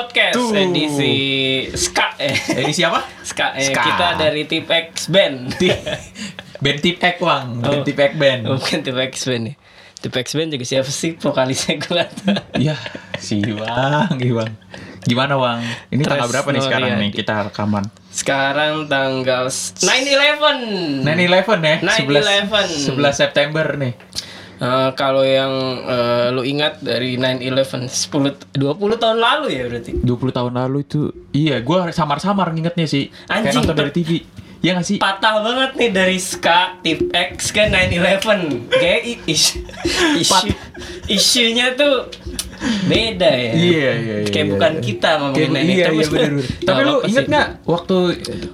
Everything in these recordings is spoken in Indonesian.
Podcast Tuh. edisi Ska eh Edisi apa? Ska, eh, Ska. kita dari Tip X Band. Band Tip Ek Wang, Oh. Band Tip Ek Band. Bukan Tip X Band nih. Tip X Band juga siapa sih vokalisnya gue. Iya, si Wang, iya, Bang. Gimana Wang? Ini tanggal Tres berapa nih sekarang Noriadi. nih kita rekaman? Sekarang tanggal s- 9/11. 9/11 ya? 9/11. 11 September nih. Eh, kalau yang eh, lu ingat dari 9/11 10 20 tahun lalu ya berarti. 20 tahun lalu itu iya gua samar-samar ngingetnya sih kayak Anjing, nonton dari TV Iya gak sih? patah banget nih dari ska tip X ke 911 kayak i- is- isu isunya tuh beda ya Iya, iya, iya, kayak iya, bukan iya. kita ngomongin Kayak, ini iya, iya bener, bener. Tapi lu inget gak waktu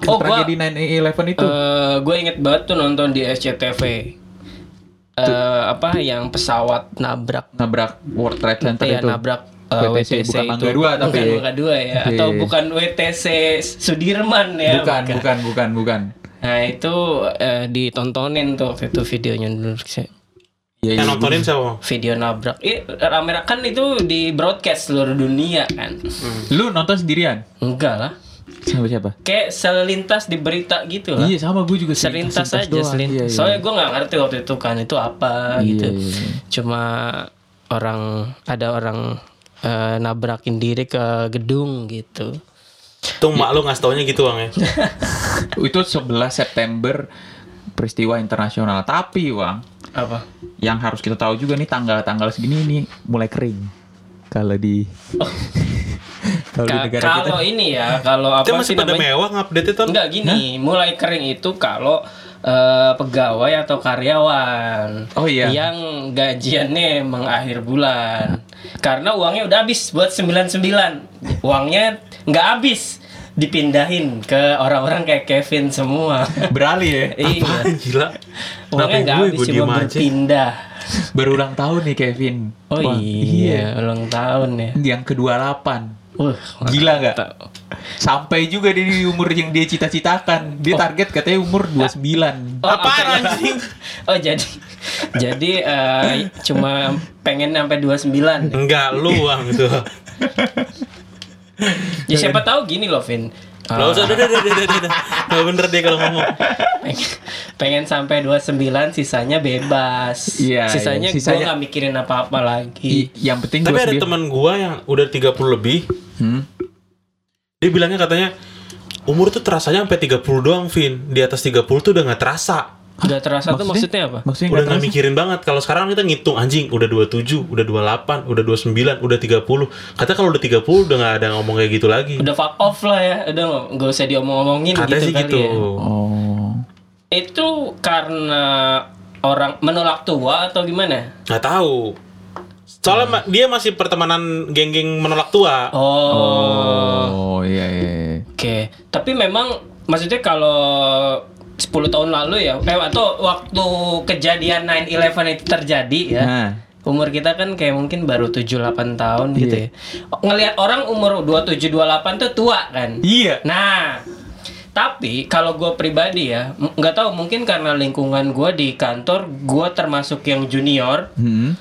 Oh, gua- tragedi 9/11 itu? gue Eh, inget banget tuh nonton di SCTV Eh, apa yang pesawat nabrak nabrak World Trade Center ya itu. nabrak eh, WTC, WTC, bukan itu Mangga Dua, tapi- bukan Mangga Dua ya Oke. atau bukan WTC Sudirman ya bukan, bukan, bukan, bukan. nah itu eh, ditontonin tuh waktu itu videonya dulu saya Iya, Yang nontonin siapa? video nabrak. Eh, rame kan itu di broadcast seluruh dunia kan? Lu nonton sendirian? Enggak lah. Sama siapa? Kayak selintas di berita gitu lah. Iya, sama gue juga Selintas aja doang. selintas. Iya, iya. Soalnya gue nggak ngerti waktu itu kan itu apa Iya, gitu. iya, iya. Cuma orang ada orang eh, nabrakin diri ke gedung gitu. Tuh mak lu ngasih taunya gitu Bang ya. itu 11 September peristiwa internasional. Tapi, Wang, Apa? yang harus kita tahu juga nih tanggal-tanggal segini nih mulai kering. Kalau di kalau di negara kita kalau ini ya, kalau apa Kita masih sih pada namanya? mewah ngupdate itu. Enggak gini, mulai kering itu kalau eh, pegawai atau karyawan Oh, iya. yang gajiannya emang akhir bulan. Karena uangnya udah habis buat 99. Uangnya nggak habis dipindahin ke orang-orang kayak Kevin semua. beralih ya. iya. Gila? Uangnya nggak gue, habis cuma berpindah. Berulang tahun nih Kevin. Oh Wah, iya, ulang tahun ya. Yang ke-28. Wah, Gila nggak? Sampai juga dia di umur yang dia cita-citakan. Dia target katanya umur 29. Oh, Apaan apa- anjing? Oh jadi jadi eh, cuma pengen sampai 29. Enggak lu Bang itu. Ya siapa tahu gini loh Vin. Enggak usah, udah, udah, udah, udah, udah. Nggak bener dia kalau ngomong. pengen, pengen sampai 29 sisanya bebas. Iya, sisanya, iya, sisanya- gua nggak mikirin apa-apa lagi. I- yang penting Tapi ada teman gua yang udah 30 lebih, Hmm? dia bilangnya katanya umur tuh terasanya sampai 30 doang, Vin. Di atas 30 tuh udah nggak terasa. Udah terasa tuh maksudnya apa? Maksudnya Udah terasa? mikirin banget. Kalau sekarang kita ngitung anjing, udah 27, udah 28, udah 29, udah 30. Kata kalau udah 30 udah nggak ada ngomong kayak gitu lagi. Udah fuck off lah ya. Udah nggak- nggak usah diomong-omongin Katanya gitu sih kali gitu. ya. Oh. Itu karena orang menolak tua atau gimana? Nggak tahu. Soalnya ma- dia masih pertemanan geng-geng menolak tua. Oh. Oh, iya iya. iya. Oke, tapi memang maksudnya kalau 10 tahun lalu ya, eh, atau waktu kejadian 9/11 itu terjadi ya, Nah. umur kita kan kayak mungkin baru 7-8 tahun gitu Iya. ya. Ngelihat orang umur 27-28 tuh tua kan. Iya. Nah, tapi kalau gue pribadi ya, nggak tahu mungkin karena lingkungan gue di kantor, gue termasuk yang junior, Hmm.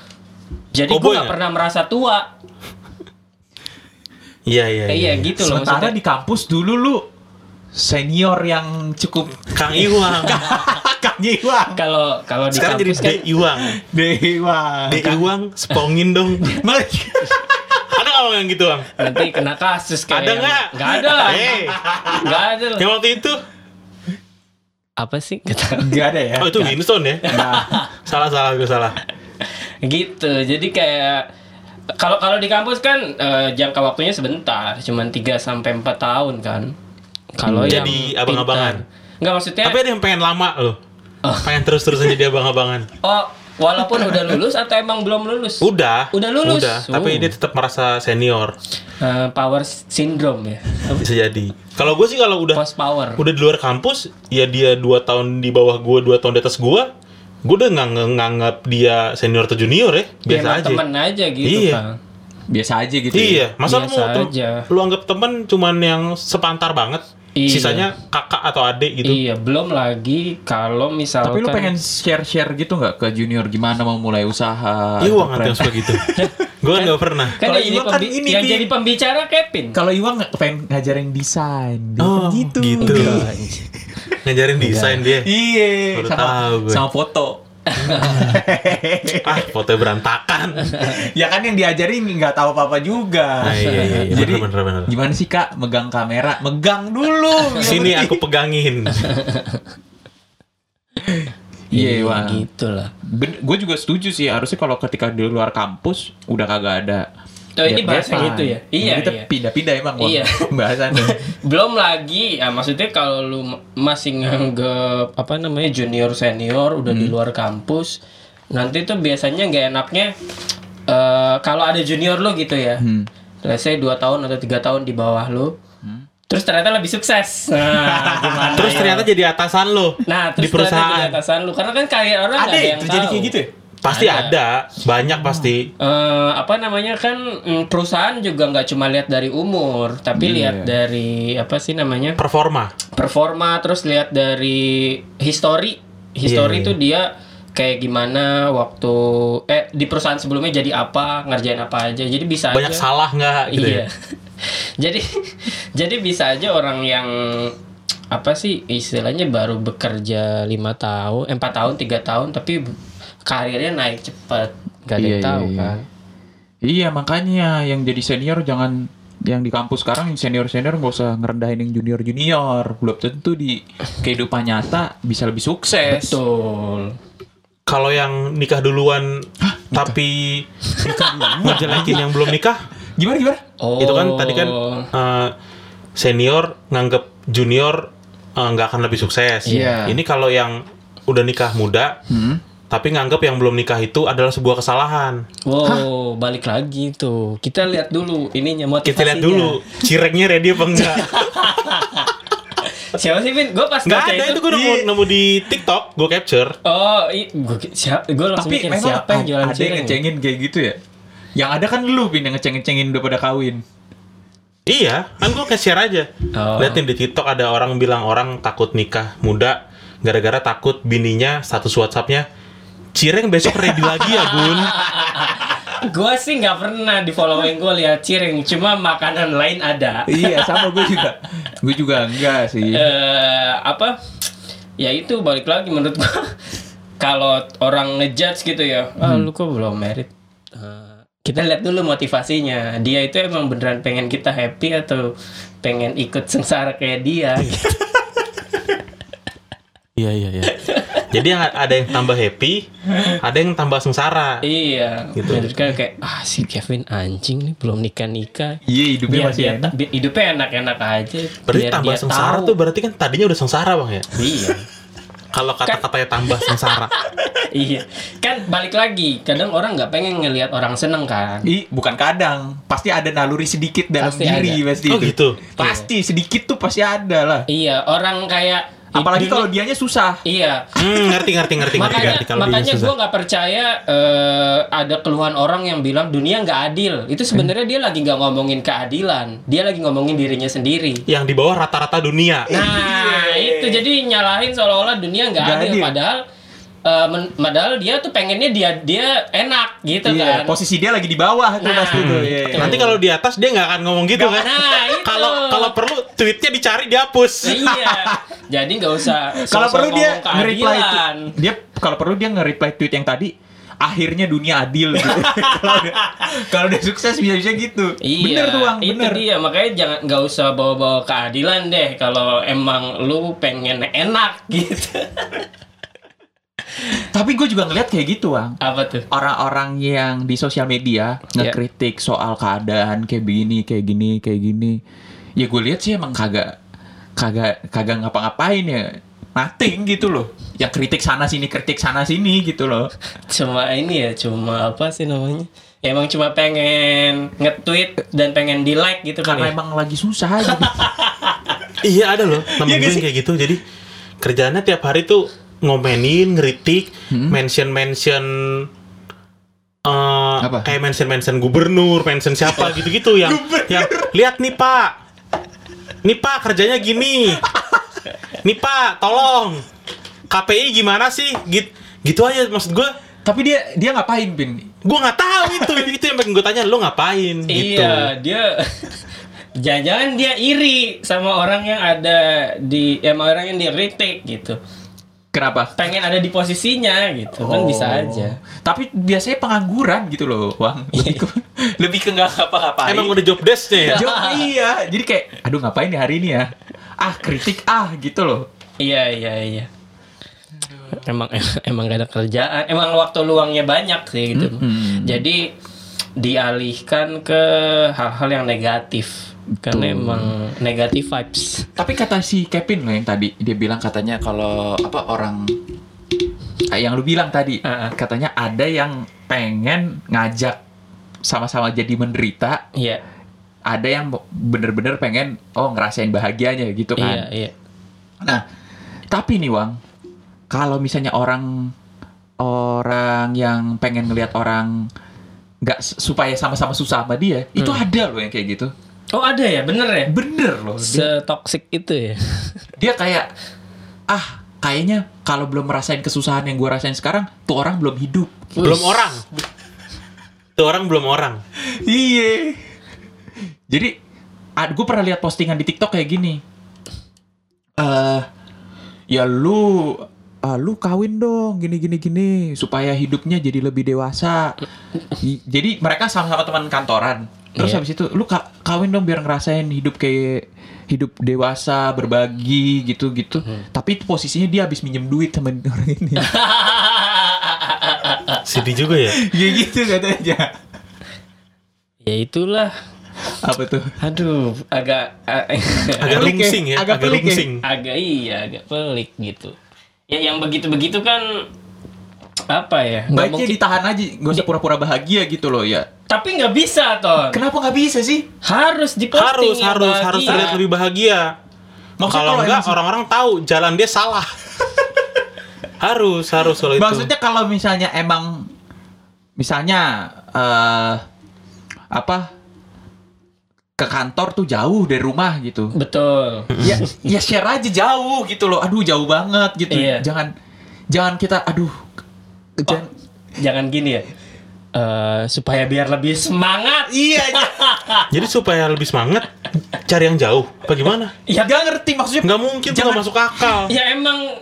jadi gue nggak nggak? pernah merasa tua. Iya iya. Eh, iya gitu loh Sementara maksudnya. di kampus dulu lu senior yang cukup Kang Iwang. Kang Iwang. Kalau kalau di Sekarang jadi kampus kan De Iwang. Dewa. De Iwang, spongin dong. Ada nggak yang gitu bang? nanti kena kasus kayak Ada yang- nggak? nggak ada lah Eh. nggak ada lah Yang waktu itu? apa sih Kata- Enggak ada ya? Oh itu Winston ya? salah salah gue salah. gitu jadi kayak kalau kalau di kampus kan eh, jangka waktunya sebentar cuman 3 sampai empat tahun kan kalau Hmm. yang Jadi abang-abangan. pintar. nggak maksudnya Tapi ada yang pengen lama loh. Pengen terus-terusan jadi abang-abangan. oh walaupun udah lulus atau emang belum lulus Udah. Udah lulus? Udah. Tapi Oh. dia tetap merasa senior. Eh, power syndrome ya Bisa jadi. Kalau gue sih kalau udah post power udah di luar kampus, ya dia dua tahun di bawah gue, dua tahun di atas gue, gue udah nggak nggak- nganggap dia senior atau junior ya, biasa Emang aja. temen aja gitu Iya. kan Biasa aja gitu. ya? Iya, masa lu Biasa mau tem- aja. lu anggap temen cuman yang sepantar banget? Iya. Sisanya kakak atau adik gitu. Iya, belum lagi kalau misalkan Tapi lu pengen share-share gitu nggak ke junior gimana mau mulai usaha? Iya, nanti yang suka gitu. gue kan nggak pernah. kan Kalau yang jadi, Iwan kan ini, yang jadi pembicara Kevin. Kalau Iwan nggak pengen ngajarin desain, dia Oh, kan gitu. gitu. Ngajarin desain dia. Iya, Baru sama, tahu gue. sama foto. ah, foto berantakan. ya kan yang diajarin nggak tahu apa-apa juga. Ah, iya, iya, iya. Jadi Bener, bener, bener. gimana sih kak megang kamera? Megang dulu. Sini aku pegangin. Iya, Wang. gitu lah. gue juga setuju sih harusnya kalau ketika di luar kampus udah kagak ada Oh, ini bahas yang gap-gapan. itu ya? Iya, kita iya. pindah-pindah emang Iya. pembahasannya Belum lagi, ya maksudnya kalau lu ma- masih nganggep apa namanya junior senior udah Hmm. di luar kampus, nanti tuh biasanya nggak enaknya eh, kalau ada junior lu gitu ya, Hmm. let's say 2 tahun atau tiga tahun di bawah lu, terus ternyata lebih sukses. Nah, gimana Terus ya? ternyata jadi atasan lo nah, di terus ternyata perusahaan. jadi atasan lu karena kan kayak orang nggak ada ada ya yang terjadi tahu. kayak gitu ya Pasti Ada. ada, banyak pasti. Eh, apa namanya kan mm, perusahaan juga nggak cuma lihat dari umur, tapi Iya. lihat dari apa sih namanya Performa. performa, terus lihat dari history. History Iya, itu dia kayak gimana waktu eh di perusahaan sebelumnya jadi apa, ngerjain apa aja. Jadi bisa Banyak aja. salah nggak gitu iya. ya? jadi jadi bisa aja orang yang apa sih istilahnya baru bekerja lima tahun, eh, empat tahun, tiga tahun, tapi karirnya naik cepat, gak ada Iya, yang iya, tahu iya. kan. iya makanya yang jadi senior jangan yang di kampus sekarang yang senior senior nggak usah ngerendahin yang junior junior belum tentu di kehidupan nyata bisa lebih sukses Betul. Kalau yang nikah duluan tapi ngejelekin yang belum nikah, gimana gimana Oh. itu kan tadi kan eh, senior nganggep junior eh, nggak akan lebih sukses. Iya. Ini kalau yang udah nikah muda, Hmm? Tapi nganggep yang belum nikah itu adalah sebuah kesalahan. Wow, balik lagi tuh. Kita lihat dulu ininya motivasinya. Kita lihat dulu, cireknya ready apa enggak? Siapa sih, Vin? Gue pas Nggak baca ada itu gue nemu, nemu di TikTok, gue capture. Oh, i, gua, siapa? Gue langsung tapi mikir memang siapa yang jualan ada yang cireng? ngecengin kayak gitu ya yang ada kan lu pin yang ngeceng-ngecengin udah pada kawin Iya, kan gue share aja. Oh. Liatin di TikTok ada orang bilang orang takut nikah muda gara-gara takut bininya status WhatsAppnya Cireng besok ready lagi ya bun gue sih nggak pernah di following gue lihat cireng, cuma makanan lain ada. iya sama gue juga gue juga enggak sih eh apa? Ya itu balik lagi menurut gue. Kalau orang ngejudge gitu ya, ah lu kok belum merit? Eh, kita lihat dulu motivasinya. Dia itu emang beneran pengen kita happy atau pengen ikut sengsara kayak dia? Iya iya iya Jadi yang ada yang tambah happy Ada yang tambah sengsara iya, Gitu. menurut gue kayak ah si Kevin anjing nih belum nikah nikah. iya hidupnya Biar masih dia enak bi- hidupnya enak-enak aja. Berarti biar tambah sengsara tahu. tuh berarti kan tadinya udah sengsara bang ya Iya. Kalau kata-katanya tambah sengsara iya. Kan balik lagi, kadang orang nggak pengen ngelihat orang seneng kan. Ih, bukan kadang pasti ada naluri sedikit dalam Pasti diri ada. pasti Oh itu. gitu pasti sedikit tuh pasti ada lah Iya, orang kayak apalagi kalau dianya susah Iya. hmm, Ngerti ngerti ngerti ngerti, makanya ngerti Kalau dia makanya gue nggak percaya eh, ada keluhan orang yang bilang dunia nggak adil. Itu sebenarnya dia lagi nggak ngomongin keadilan, dia lagi ngomongin dirinya sendiri. Yang di bawah rata-rata dunia Nah, itu jadi nyalahin seolah-olah dunia nggak Nggak adil, adil. padahal eh, men- padahal dia tuh pengennya dia dia enak gitu iya kan. posisi dia lagi di bawah tuh Nah, pasti tuh iya, iya. betul. Nanti kalau di atas dia nggak akan ngomong gitu kan Nah. Kalau kalau perlu tweetnya dicari dihapus iya. Jadi nggak usah kalau perlu dia nge-reply dia kalau perlu dia nge-reply tweet yang tadi akhirnya dunia adil gitu. kalau dia, kalau dia sukses bisa-bisa gitu Iya, bener tuh bang itu bener dia makanya jangan nggak usah bawa-bawa keadilan deh kalau emang lu pengen enak gitu. tapi gue juga ngeliat kayak gitu bang Apa tuh? orang-orang yang di sosial media Iya. ngekritik soal keadaan kayak begini, kayak gini, kayak gini. Ya gue lihat sih emang kagak kagak kagak ngapa-ngapain ya. Nothing gitu loh. Yang kritik sana sini, kritik sana sini gitu loh. Cuma ini ya, cuma apa sih namanya? Ya, emang cuma pengen nge-tweet dan pengen di-like gitu kan Karena ya. emang lagi susah aja. Iya ada loh temen Iya gue kayak gitu Jadi kerjaannya tiap hari tuh ngomenin, ngeritik, Hmm. mention-mention eh, Apa? kayak mention-mention gubernur, mention siapa gitu-gitu yang yang lihat nih Pak. nih pak kerjanya gini nih pak tolong KPI gimana sih gitu gitu aja maksud gue Tapi dia dia ngapain, Bin? gue nggak tahu itu itu yang pengen gue tanya lo ngapain gitu Iya, dia jangan-jangan dia iri sama orang yang ada di ya, sama orang yang di retake gitu. Kenapa? Pengen ada di posisinya gitu. Kan bisa aja. Tapi biasanya pengangguran gitu loh, Wang. Lebih ke, lebih ke nggak ngapa-ngapain. emang udah job desk-nya ya Jo- iya. Jadi kayak, aduh ngapain nih hari ini ya? Ah kritik ah gitu loh. Iya, iya, iya. Emang emang gak ada kerjaan. Emang waktu luangnya banyak sih gitu. Jadi dialihkan ke hal-hal yang negatif. Karena emang negatif vibes. Tapi kata si Kevin loh yang tadi dia bilang katanya kalau apa orang Ah, yang lu bilang tadi Ah, ah. katanya ada yang pengen ngajak sama-sama jadi menderita, Iya, ada yang bener-bener pengen oh ngerasain bahagianya gitu iya, kan. iya. Nah, tapi nih Wang, kalau misalnya orang orang yang pengen ngelihat orang nggak supaya sama-sama susah sama dia, itu Hmm. ada loh yang kayak gitu. Oh ada ya, bener ya? Bener loh. Dia, Setoxic itu ya? dia kayak ah kayaknya kalau belum merasain kesusahan yang gue rasain sekarang, tuh orang belum hidup. belum orang tuh orang belum orang Iya. Jadi, gue pernah lihat postingan di TikTok kayak gini. Eh, ya lu, ah, lu kawin dong, gini gini gini, supaya hidupnya jadi lebih dewasa. Jadi mereka sama-sama teman kantoran. Terus Iya. habis itu, lu ka- kawin dong biar ngerasain hidup kayak hidup dewasa, berbagi gitu gitu. Tapi itu posisinya dia habis minjem duit sama orang ini. sedih juga ya ya gitu katanya. ya itulah. Apa tuh? Aduh, agak agak Pelik ya, ya agak agak ya. lungsing agak iya, agak pelik gitu. Ya yang begitu-begitu kan apa ya? nggak Baiknya mungkin. ditahan aja, gak usah pura-pura bahagia gitu loh ya. Tapi nggak bisa, Ton. Kenapa nggak bisa sih? Harus diposting harus yang harus bahagia. harus terlihat lebih bahagia Maksudnya kalau enggak emang- orang-orang tahu jalan dia salah harus harus kalau itu Maksudnya kalau misalnya emang misalnya eh apa ke kantor tuh jauh dari rumah gitu. Betul. ya ya share aja jauh gitu loh. Aduh jauh banget gitu. Iya. Jangan jangan kita aduh jangan Jangan gini ya. Eh, supaya biar lebih semangat. iya jadi supaya lebih semangat cari yang jauh apa gimana Ya, nggak ngerti maksudnya nggak mungkin Jangan- nggak masuk akal ya emang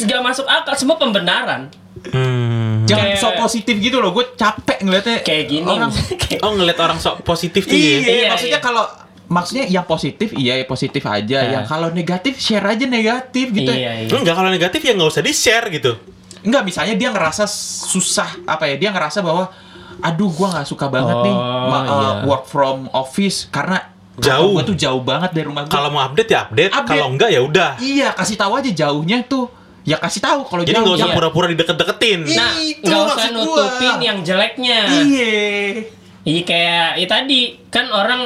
nggak masuk akal semua pembenaran. hmm. jangan kayak- so positif gitu loh gue capek ngeliatnya Kayak gini. orang Kayak- oh ngeliat orang sok positif tuh iya, ya Iya, maksudnya iya. kalau maksudnya yang positif iya ya positif aja Nah. yang kalau negatif share aja negatif gitu Iya, iya. enggak kalau negatif ya nggak usah di share gitu Enggak, misalnya dia ngerasa susah apa ya? Dia ngerasa bahwa aduh gua nggak suka banget nih Oh, ma- uh, iya. work from office karena Jauh. gua tuh jauh banget dari rumah gua. kalau mau update ya update, Update. kalau enggak ya udah iya, kasih tahu aja jauhnya tuh. Ya kasih tahu kalau jadi jauh. nggak usah Iya. pura-pura dideket-deketin Iya. Nah, Itu nggak usah maksud gua. nutupin yang jeleknya. Iya. Iya kayak ya tadi kan orang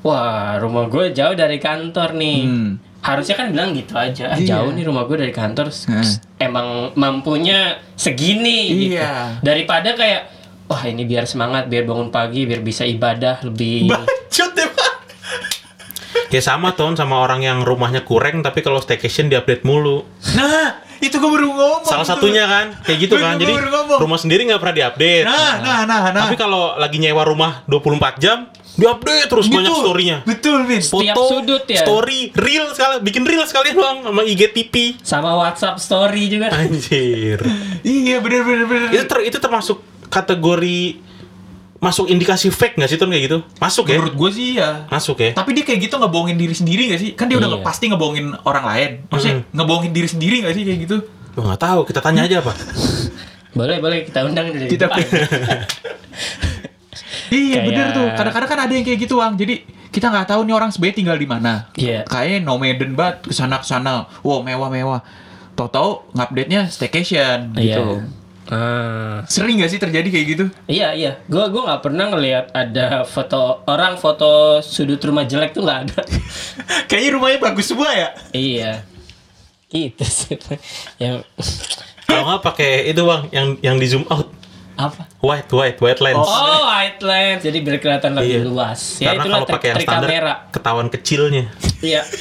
wah rumah gue jauh dari kantor nih. Hmm. Harusnya kan bilang gitu aja. Ah, Iya. Jauh nih rumah gue dari kantor. Hmm. Emang mampunya segini gitu. Iya. Daripada kayak wah ini biar semangat, biar bangun pagi, biar bisa ibadah lebih. Bacot deh, Pak. ya sama ton sama orang yang rumahnya kurang tapi kalau staycation di update mulu Nah, itu gua baru ngomong. salah satunya kan kayak gitu kan jadi rumah sendiri nggak pernah diupdate Nah, nah, nah, nah. tapi kalau lagi nyewa rumah 24 jam diupdate terus banyak Betul. storynya Betul, Vin. Setiap foto sudut ya? story reel sekali bikin reel sekalian doang sama IGTV Sama WhatsApp story juga. anjir Iya, bener bener bener. itu ter- itu termasuk kategori masuk indikasi fake nggak sih ton kayak gitu masuk ya Menurut gue sih ya. masuk ya Tapi dia kayak gitu ngebohongin diri sendiri gak sih? Kan dia udah Iya. nge- pasti ngebohongin orang lain. Maksudnya ngebohongin diri sendiri gak sih kayak gitu? Gue nggak tahu kita tanya aja apa Boleh, boleh kita undang dari Kita depan. Iya Kayak- bener tuh. Kadang-kadang kan ada yang kayak gitu Wang. Jadi kita nggak tahu nih orang sebenarnya tinggal di mana. Iya. Kayak nomaden banget ke sana ke sana. Wow mewah mewah. Tahu-tahu ngupdate nya staycation gitu. Iya. Ah. Sering gak sih terjadi kayak gitu? Iya iya, gua gua nggak pernah ngelihat ada foto orang foto sudut rumah jelek tuh nggak ada. Kayaknya rumahnya bagus semua ya. iya, itu sih yang kalau nggak pakai itu bang yang yang di zoom out Apa? White, white, white lens. Oh, white lens. Jadi biar kelihatan lebih Iya. luas. Ya Karena kalau pakai yang standar kamera. ketahuan kecilnya. Iya.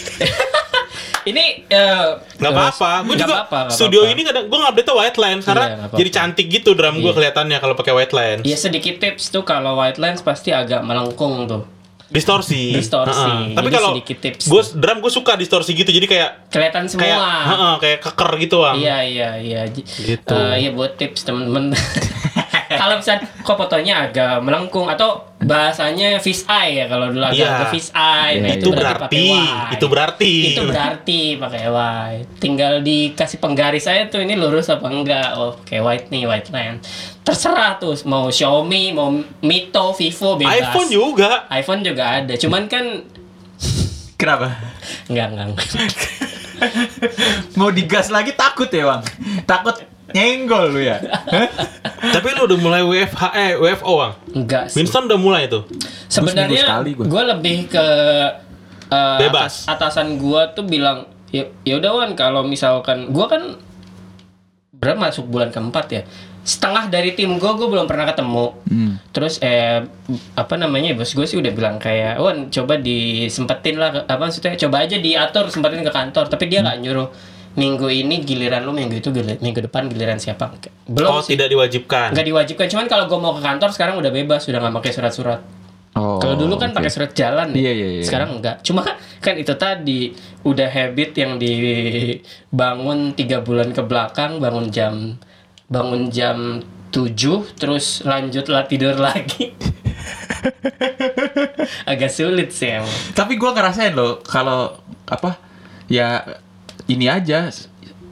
Ini eh, Nggak apa-apa. Gue nggak juga apa-apa, nggak studio apa-apa. ini kadang gue ngupdate white lens karena Iya, nggak apa-apa. jadi cantik gitu drum gue Iya. kelihatannya kalau pakai white lens. Ya sedikit tips tuh kalau white lens pasti agak melengkung tuh. Distorsi. Distorsi. Heeh. Tapi Jadi kalau sedikit tips. gue drum gue suka distorsi gitu jadi kayak Kelihatan semua. kayak heeh, kayak keker gitu bang. Iya iya iya. Gitu. eh, iya buat tips temen-temen. kalau misalnya kok fotonya agak melengkung atau bahasanya fish eye ya kalau dulu agak, agak fish eye. nah, itu berarti, itu berarti. Itu berarti pakai white. Tinggal dikasih penggaris saya tuh ini lurus apa enggak. Oh, kayak white nih, white lens. Terserah tuh mau Xiaomi, mau Mito, Vivo bebas. iPhone juga. iPhone juga ada. Cuman kan Kenapa? enggak enggak. enggak. Mau digas lagi takut ya bang? Takut nyenggol lu ya? Tapi lu udah mulai WFH eh WFO bang. Enggak sih. Winston udah mulai tuh. Sebenarnya gue lebih ke uh, Bebas. atas- atasan gue tuh bilang ya ya udah Wan kalau misalkan gue kan berapa masuk bulan keempat ya setengah dari tim gue gue belum pernah ketemu Hmm. terus eh apa namanya bos gue sih udah bilang kayak Wan coba disempetin lah apa maksudnya coba aja diatur sempetin ke kantor tapi dia Hmm. nggak nyuruh minggu ini giliran lu minggu itu gili- minggu depan giliran siapa belum Oh sih tidak diwajibkan. nggak diwajibkan cuman kalau gue mau ke kantor sekarang udah bebas sudah nggak pakai surat-surat Oh, kalau dulu kan oke. pakai surat jalan ya. Iya, iya, iya. Sekarang enggak. Cuma kan itu tadi udah habit yang dibangun tiga bulan ke belakang, bangun jam bangun jam 7 terus lanjutlah tidur lagi. Agak sulit sih emang. Tapi gua ngerasain loh kalau apa ya ini aja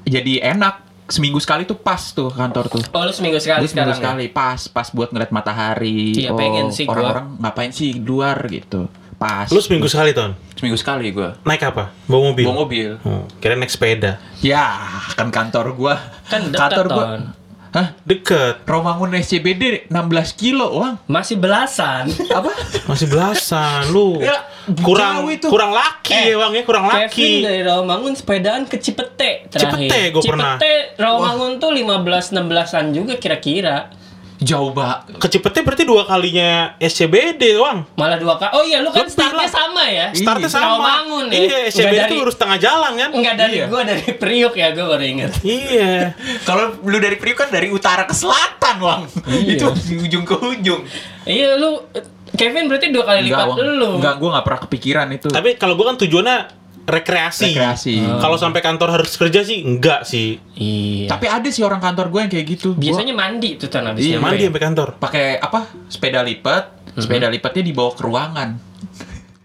jadi enak seminggu sekali tuh pas tuh kantor tuh. Oh lu seminggu sekali Gua seminggu sekarang ya? sekali pas pas buat ngeliat matahari. Iya, pengen sih gua. Orang-orang ngapain sih di luar gitu. Pas. Lu seminggu sekali ton. seminggu sekali gua. Naik apa? Bawa mobil. Bawa mobil. Hmm, kira naik sepeda. Ya, kan kantor gua. Kan dekat, kantor gua. Ton. Hah? Deket. Romangun SCBD 16 kilo, Wang. Masih belasan. Apa? Masih belasan lu. Ya, kurang jauh itu. kurang laki Eh, ya bang ya kurang Kevin laki. dari Rawamangun sepedaan ke Cipete terakhir. Cipete gua pernah. Cipete Rawamangun tuh 15-16an juga kira-kira. Jauh, Pak. Ke Cipete berarti dua kalinya SCBD doang. Malah dua kali. Oh iya, lu kan Lebih startnya lah. sama ya? Startnya Iya. sama. Rawamangun ya? Iya, SCBD dari- itu lurus tengah jalan kan? Enggak dari Iya. gua dari Priuk ya, gua baru inget. Iya. Kalau lu dari Priuk kan dari utara ke selatan, Wang. Iya. Itu di ujung ke ujung. Iya, lu Kevin berarti dua kali lipat Wang. lu. Enggak, gua nggak pernah kepikiran itu. Tapi kalau gua kan tujuannya rekreasi. Rekreasi. Kalau sampai kantor harus kerja sih enggak sih. Iya. Tapi ada sih orang kantor gue yang kayak gitu. Gua biasanya mandi tuh tan habis Iya, nyampe. Mandi sampai kantor. pakai apa? Sepeda lipat. Sepeda lipatnya dibawa ke ruangan.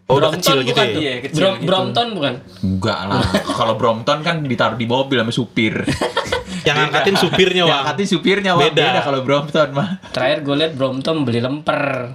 Oh, udah Brompton kecil gitu bukan ya. Iya, kecil Brom- gitu. Brompton bukan? Enggak lah. Kalau Brompton kan ditaruh di mobil sama supir. Yang angkatin supirnya, Yang Wang. angkatin supirnya, Wang. Beda. Beda, kalau Brompton mah. Terakhir gue liat Brompton beli lemper.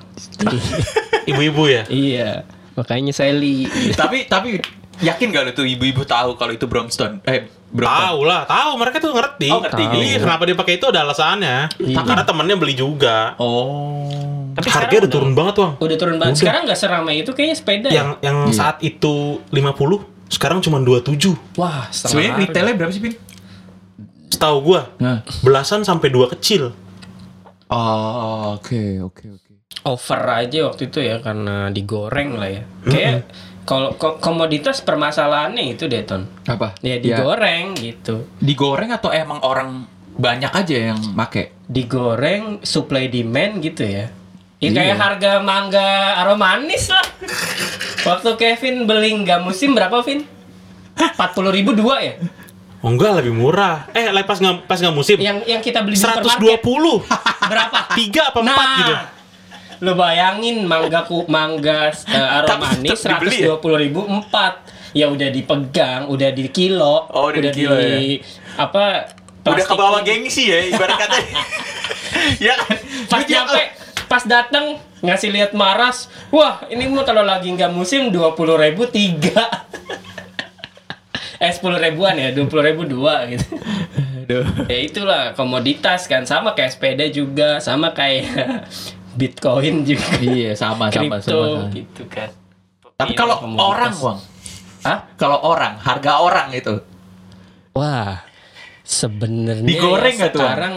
Ibu-ibu ya. iya. Makanya saya li. tapi tapi yakin gak lu tuh ibu-ibu tahu kalau itu Brompton? Eh. Tahu lah, tahu mereka tuh ngerti. Oh, ngerti. Iya, kenapa dia pakai itu ada alasannya. Iya. Karena temennya beli juga. Oh. Tapi Harganya sekarang udah turun banget, Wang. Udah turun banget. Udah. Sekarang nggak seramai itu kayaknya sepeda. ya? Yang yang saat itu 50, sekarang cuma 27. Wah, Sebenarnya harga. retailnya berapa sih, Pin? Setahu gua, Nah. belasan sampai dua kecil. Oh, oke, oke, oke. over aja waktu itu ya karena digoreng lah ya. Kayak kalau ko- komoditas permasalahannya itu deh Ton. Apa? Ya digoreng gitu. digoreng atau emang orang banyak aja yang make? Digoreng supply demand gitu ya. Ya Iya. kayak harga mangga aromanis lah. Waktu Kevin beli nggak musim berapa, Vin? 40 ribu dua ya? Oh, enggak lebih murah. Eh, pas nggak pas nggak musim. Yang yang kita beli di 120. supermarket berapa? Tiga apa Nah, empat gitu. Lo bayangin mangga ku mangga aromanis tetap dibeli ya? 120 ribu empat. Ya udah dipegang, udah di kilo, Oh, udah di kilo di apa? Udah ke bawah gengsi ya, ibarat kata. ya kan? Pas Lu nyampe, pas datang ngasih lihat maras, wah ini mah kalau lagi nggak musim 20 ribu tiga. eh 10 ribuan ya, 20 ribu dua gitu. Aduh. ya itulah komoditas kan sama kayak sepeda juga sama kayak bitcoin juga Iya, sama sama kripto sama. sama. gitu kan Tapi kalau orang, Wang. Hah? Kalau orang, harga orang itu. wah sebenarnya Digoreng ya nggak tuh, sekarang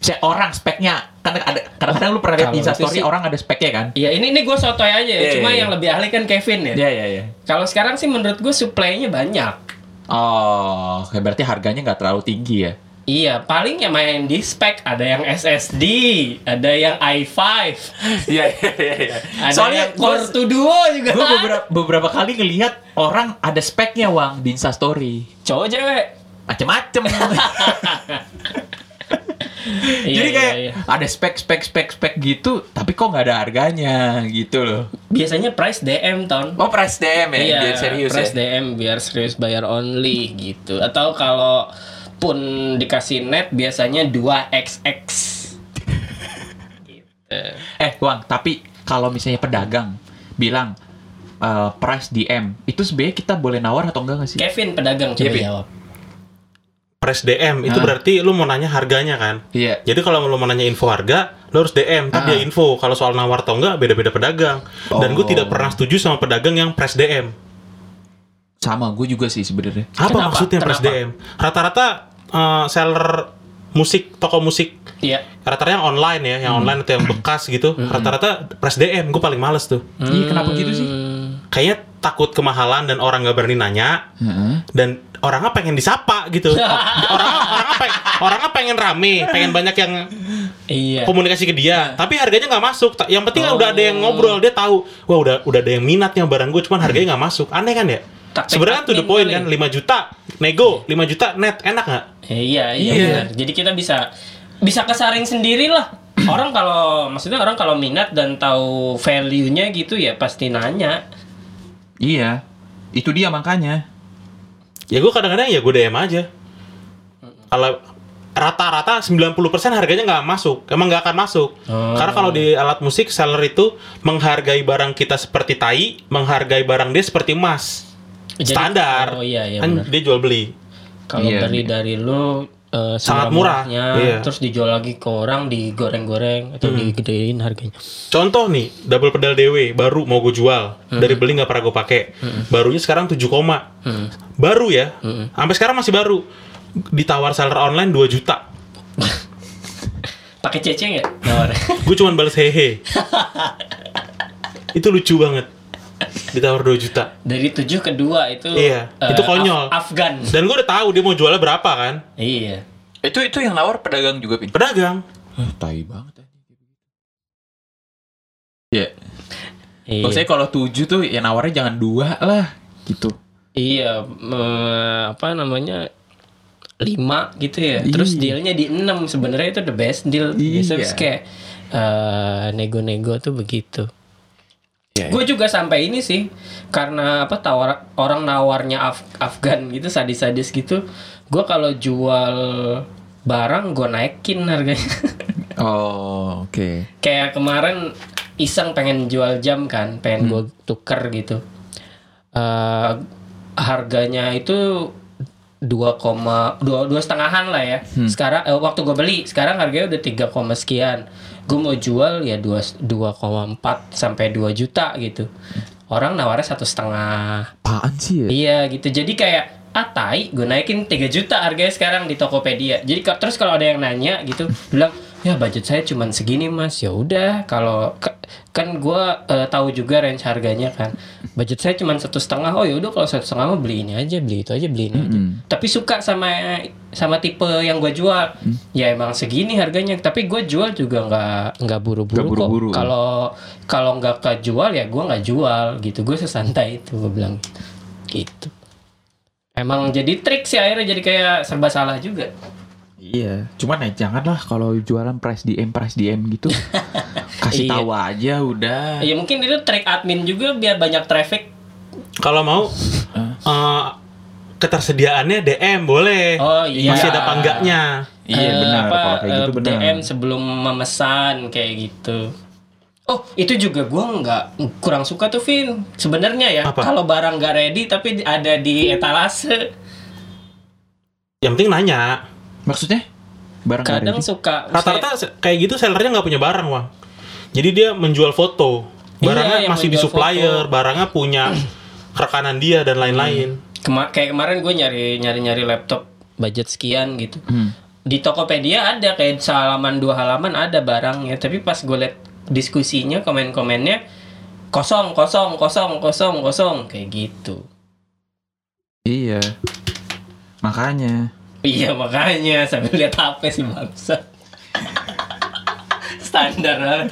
Si orang speknya kan ada kadang-kadang lu pernah lihat Insta story sih- orang ada speknya kan? Iya ini ini gue sotoy aja ya. Iya, Cuma iya, yang iya. lebih ahli kan Kevin ya. Iya iya iya. Kalau sekarang sih menurut gue supply-nya banyak. Oh, berarti harganya nggak terlalu tinggi ya? Iya, paling yang main di spek ada yang SSD, ada yang i5, Iya iya iya. iya. ada Soalnya yang Core 2 Duo juga. gue beberapa, beberapa kali ngelihat orang ada speknya Wang di Insta story. cowok cewek. Macem-macem. Iya, Jadi iya, kayak iya. ada spek spek spek spek gitu, tapi kok nggak ada harganya gitu loh. biasanya price DM ton. Oh price DM ya, iya, biar serius price ya. DM biar serius bayar only gitu. Atau kalau pun dikasih net biasanya 2xx. gitu. Eh, Wang, tapi kalau misalnya pedagang bilang eh, price DM, itu sebenarnya kita boleh nawar atau enggak nggak sih? Kevin pedagang coba Iya, Vin. jawab. Press DM itu Ah. berarti lu mau nanya harganya kan? Iya. Jadi kalau lu mau nanya info harga, lu harus DM, tapi Ah. dia info. Kalau soal nawar atau enggak, beda-beda pedagang. Dan gue Oh. tidak pernah setuju sama pedagang yang press DM. Sama, gue juga sih sebenarnya. Apa Kenapa? maksudnya press Kenapa? DM? Rata-rata eh, seller musik, toko musik, Iya. rata-rata yang online ya, yang online atau yang bekas gitu, rata-rata press DM. Gue paling males tuh. Iya, kenapa gitu sih? Hmm, Kayaknya takut kemahalan dan orang nggak berani nanya, Heeh. dan orangnya pengen disapa gitu. orang orangnya pengen, orangnya pengen rame, pengen banyak yang Iya. komunikasi ke dia, tapi harganya nggak masuk. Yang penting Oh. udah ada yang ngobrol, dia tahu, wah udah udah ada yang minatnya barang gue, cuman harganya nggak masuk. Aneh kan ya? Sebenarnya to the point kali. kan, 5 juta nego, 5 juta net, enak nggak? Eh, iya, iya, Iya. benar. Jadi kita bisa bisa kesaring sendiri lah. Orang kalau maksudnya orang kalau minat dan tahu value-nya gitu ya pasti nanya. Iya. Itu dia makanya. Ya gue kadang-kadang ya gue DM aja. Kalau rata-rata 90% harganya nggak masuk, emang nggak akan masuk. Oh. Karena kalau di alat musik seller itu menghargai barang kita seperti tai, menghargai barang dia seperti emas. Jadi- Standar. Oh iya iya kan benar. dia jual beli. Kalau Iya, beli iya. dari lu eh, Sangat murah, iya. terus dijual lagi ke orang digoreng-goreng atau digedein harganya. Contoh nih, double pedal DW baru mau gue jual. Dari beli nggak pernah gue pakai. Barunya sekarang 7 koma. Baru ya. Sampai sekarang masih baru. Ditawar seller online 2 juta. Pakai cece nggak? Nawar. Gue cuman balas hehe. itu lucu banget. Ditawar 2 juta. dari 7 ke 2 itu Iya, eh, itu konyol. Af- Afgan. Dan gue udah tahu dia mau jualnya berapa kan. Iya. Itu itu yang nawar pedagang juga, Pin. Pedagang. Ah, tai banget ya. Iya. Iya. Maksudnya kalau tujuh tuh ya nawarnya jangan dua lah gitu. Iya, eh, apa namanya? 5 gitu ya. Terus Iya. dealnya di 6 sebenarnya itu the best deal. Biasanya Iya. kayak eh, nego-nego tuh begitu. Iya. Gue juga sampai ini sih karena apa tawar orang nawarnya Af- Afgan gitu sadis-sadis gitu. Gue kalau jual barang gue naikin harganya. Oh, oke. Kayak kemarin iseng pengen jual jam kan, pengen gue tuker gitu. Eh harganya itu dua koma dua dua setengahan lah ya. Sekarang eh, waktu gue beli, sekarang harganya udah 3, koma sekian. Gue mau jual ya dua dua koma empat sampai 2 juta gitu. Orang nawarnya satu setengah. Apaan sih ya? Iya gitu. Jadi kayak ah tai, gue naikin 3 juta harganya sekarang di Tokopedia. Jadi terus kalau ada yang nanya gitu, bilang ya budget saya cuman segini mas. Ya udah kalau ka- kan gue eh, tahu juga range harganya kan. Budget saya cuman satu setengah. Oh ya udah kalau satu setengah mau beli ini aja, beli itu aja, beli ini aja. Mm-mm. Tapi suka sama sama tipe yang gue jual. Ya emang segini harganya. Tapi gue jual juga nggak nggak buru-buru Nggak buru-buru. kok. Kalau kalau nggak kejual ya gue nggak jual gitu. Gue sesantai itu gue bilang gitu. Emang jadi trik sih akhirnya jadi kayak serba salah juga. Iya. Cuman ya janganlah kalau jualan price DM price DM gitu. Kasih Iya. tahu aja udah. Ya mungkin itu trik admin juga biar banyak traffic. Kalau mau eh, ketersediaannya DM boleh. Oh iya. Masih ada panggaknya. Iya Eh, benar apa, kalau kayak gitu eh, benar. DM sebelum memesan kayak gitu. Oh itu juga gua nggak kurang suka tuh Vin. Sebenarnya ya kalau barang nggak ready tapi ada di etalase. Yang penting nanya. Maksudnya barang Kadang suka. Rata-rata se- kayak gitu sellernya nggak punya barang, Wang. Jadi dia menjual foto. Barangnya Iya, yang masih di supplier, foto. barangnya punya rekanan dia dan lain-lain. Kema- kayak kemarin gue nyari nyari nyari laptop budget sekian gitu. Hmm. di Tokopedia ada kayak halaman dua halaman ada barangnya tapi pas gue liat diskusinya komen-komennya kosong kosong kosong kosong kosong kayak gitu Iya. Makanya. Iya makanya sambil lihat HP sih bangsa standar banget.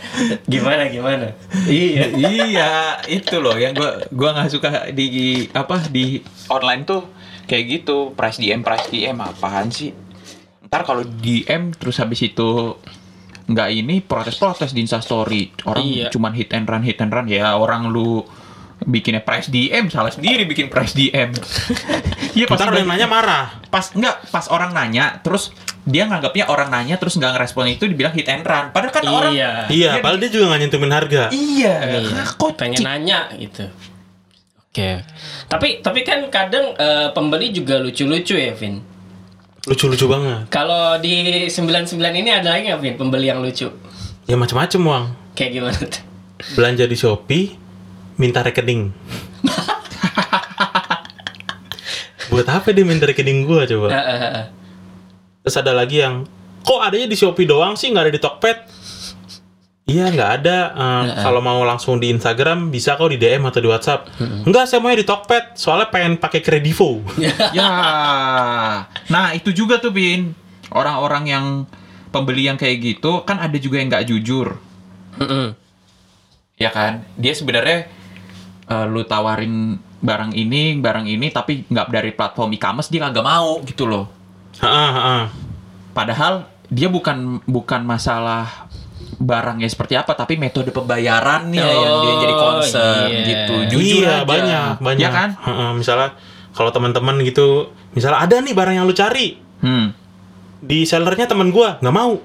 gimana gimana iya iya, itu loh yang gua gua nggak suka di apa di online tuh kayak gitu, price DM price DM apaan sih? Ntar kalau DM terus habis itu nggak ini protes-protes di Instastory. Orang Iya. cuman hit and run hit and run ya orang lu bikinnya price DM salah sendiri bikin price DM. Iya pas yang nanya marah. pas enggak pas orang nanya terus dia nganggapnya orang nanya terus nggak ngerespon itu dibilang hit and run. Padahal kan orang iya Iya, padahal dia juga nggak nyentuhin harga. Iya, Iya, kok pengen nanya gitu. Oke. Tapi tapi kan kadang eh, pembeli juga lucu-lucu ya, Vin. Lucu-lucu banget. Kalau di 99 ini ada lagi nggak, Vin, pembeli yang lucu? Ya macem-macem, Wang. Kayak gimana tuh? Belanja di Shopee, minta rekening. Buat apa dia minta rekening gua coba? Eh, eh, eh. Terus ada lagi yang kok adanya di Shopee doang sih nggak ada di Tokped? Iya nggak ada. Eh, Kalau mau langsung di Instagram bisa kok di DM atau di WhatsApp. Enggak, saya maunya di Tokped. Soalnya pengen pakai Kredivo. Ya. Nah, itu juga tuh Bin. Orang-orang yang pembeli yang kayak gitu kan ada juga yang nggak jujur. Mm-mm. Ya kan? Dia sebenarnya eh, lu tawarin barang ini, barang ini tapi nggak dari platform e-commerce dia kagak mau gitu loh. Heeh, heeh. Padahal dia bukan bukan masalah barangnya seperti apa tapi metode pembayarannya yang dia jadi Oh, concern iya. gitu. Jujur iya, aja. banyak, banyak. Ya kan? Heeh, misalnya kalau teman-teman gitu, misalnya ada nih barang yang lu cari Hmm. di sellernya teman gua nggak mau,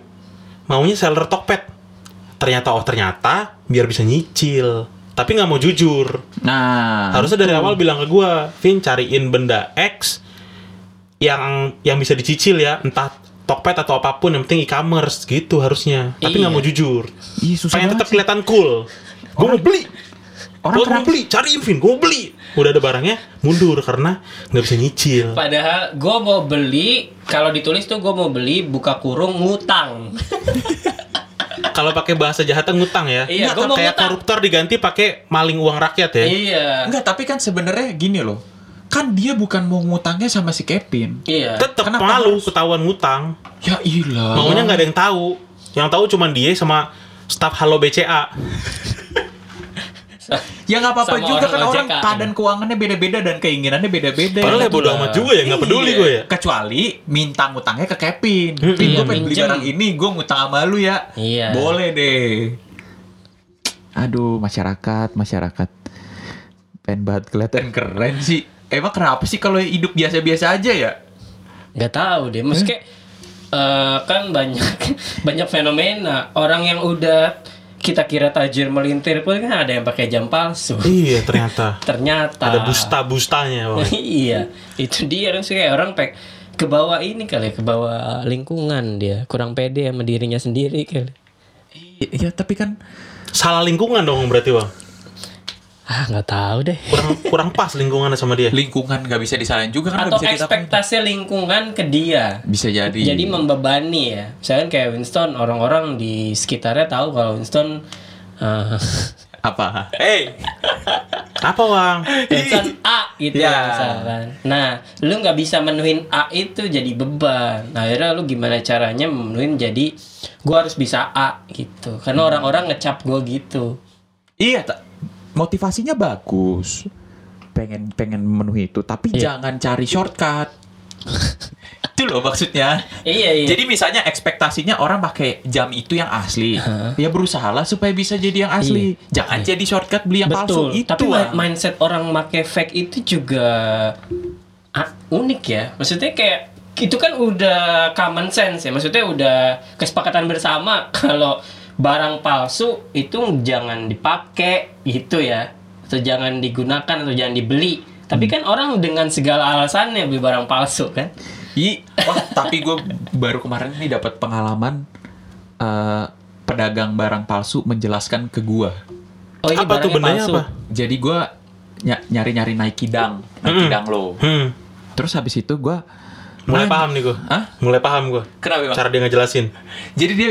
maunya seller Tokped. Ternyata oh ternyata biar bisa nyicil, tapi nggak mau jujur. Nah, Harusnya dari awal bilang ke gua, Vin cariin benda X yang yang bisa dicicil ya, entah Tokped atau apa pun, yang penting e-commerce gitu harusnya. Tapi nggak Iya. mau jujur. Ih, susah Pengen banget tetap kelihatan cool. Gua mau beli. Orang Gua mau beli, cariin Vin, gua mau beli. Udah ada barangnya, mundur karena nggak bisa nyicil. Padahal gue mau beli, kalau ditulis tuh gue mau beli buka kurung ngutang. Kalau pakai bahasa jahatnya ngutang ya. Iya, Nggak, gua kayak ngutang. koruptor diganti pakai maling uang rakyat ya. iya. Enggak, tapi kan sebenarnya gini loh. Kan dia bukan mau ngutangnya sama si Kevin. Iya. Tetap Kenapa malu harus? ketahuan ngutang. Ya ilah. Maunya nggak ada yang tahu. Yang tahu cuma dia sama staf Halo BCA. Ya nggak apa-apa juga orang kan orang keadaan keuangannya beda-beda dan keinginannya beda-beda. Padahal ya bodo amat juga ya, nggak peduli Iya. gue ya. Kecuali minta ngutangnya ke Kevin. Mm-mm. Vin, gue Iya, pengen beli barang ini, gue ngutang sama lu ya. Iya. Boleh deh. Aduh, masyarakat, masyarakat. Pengen banget kelihatan keren sih. Emang kenapa sih kalau hidup biasa-biasa aja ya? Gak tahu deh, maksudnya eh, kan banyak banyak fenomena orang yang udah kita kira tajir melintir pun kan ada yang pakai jam palsu. iya ternyata. Ternyata Ada busta-bustanya. Bang. iya, itu dia kan sih kayak orang pek ke bawah ini kali, ke bawah lingkungan dia kurang pede sama dirinya sendiri kali. Iya, tapi kan Salah lingkungan dong berarti bang. Ah nggak tahu deh. Kurang kurang pas lingkungannya sama dia. lingkungan nggak bisa disalahin juga kan Atau bisa kita ekspektasi lingkungan ke dia. bisa jadi Jadi membebani ya. Misalkan kayak Winston, orang-orang di sekitarnya tahu kalau Winston eh, apa Hey, apa bang? Winston A gitu Ya. ya misalkan. Nah, lu nggak bisa menuhin A itu jadi beban. Nah, akhirnya lu gimana caranya menuhin jadi gua harus bisa A gitu. Karena orang-orang ngecap gua gitu. iya tak motivasinya bagus pengen pengen memenuhi itu tapi Iya. jangan cari shortcut itu loh maksudnya Iya, iya. Jadi misalnya ekspektasinya orang pakai jam itu yang asli, Hah? ya berusahalah supaya bisa jadi yang asli. Jangan jadi shortcut beli yang palsu Betul. itu. Tapi ah. mi- mindset orang make fake itu juga ah, unik ya. Maksudnya kayak itu kan udah common sense ya. Maksudnya udah kesepakatan bersama kalau barang palsu itu jangan dipakai gitu ya. Atau jangan digunakan atau jangan dibeli. Tapi kan orang dengan segala alasannya beli barang palsu kan. Ih, wah tapi gue baru kemarin nih dapat pengalaman eh, pedagang barang palsu menjelaskan ke gua. Oh ini Apa tuh palsu. apa? Jadi gua ny- nyari-nyari Nike Dang, Nike Mm-mm. Dang low. Hmm. Terus habis itu gua Mulai paham nih gua. Hah? Mulai paham gua. Kenapa bang? Cara dia ngejelasin. Jadi dia,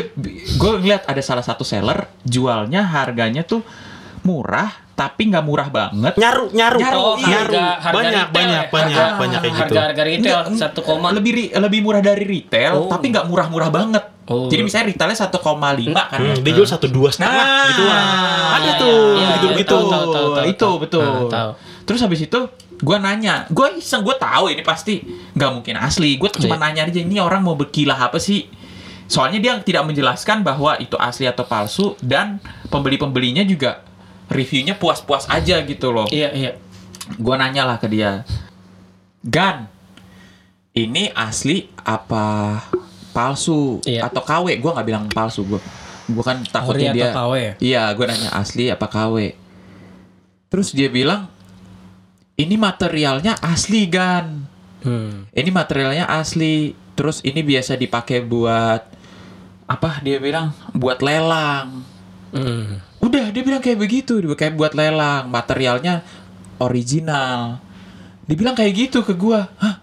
gue ngeliat ada salah satu seller jualnya harganya tuh murah, tapi nggak murah banget. Nyaru, nyaru, Nyaru, Oh, iya. nyaru. harga, harga banyak, retail banyak, ya? banyak, Harga- banyak kayak gitu. Harga harga retail satu koma. lebih lebih murah dari retail, Oh. tapi nggak murah-murah banget. Oh. Jadi misalnya retailnya 1,5 kan. Hmm, dia jual satu dua setengah Nah, gitu lah. Ada iya, tuh, iya, gitu iya, gitu. tahu, tahu, tahu, tahu, itu betul. Nah, tahu. Terus habis itu gue nanya, gue iseng gue tahu ini pasti nggak mungkin asli. Gue cuma Iya. nanya aja ini orang mau berkilah apa sih? Soalnya dia tidak menjelaskan bahwa itu asli atau palsu dan pembeli-pembelinya juga reviewnya puas-puas aja gitu loh. Iya iya. Gue nanya lah ke dia, Gan, ini asli apa palsu Iya. atau KW? Gue nggak bilang palsu gue. Gue kan takutnya Ori dia. KW ya? Iya, gue nanya asli apa KW. Terus dia bilang, ini materialnya asli Gan. Hmm. Ini materialnya asli. Terus ini biasa dipakai buat apa? Dia bilang buat lelang. Hmm. Udah, dia bilang kayak begitu, dia kayak buat lelang, materialnya original. Dibilang kayak gitu ke gua. Hah?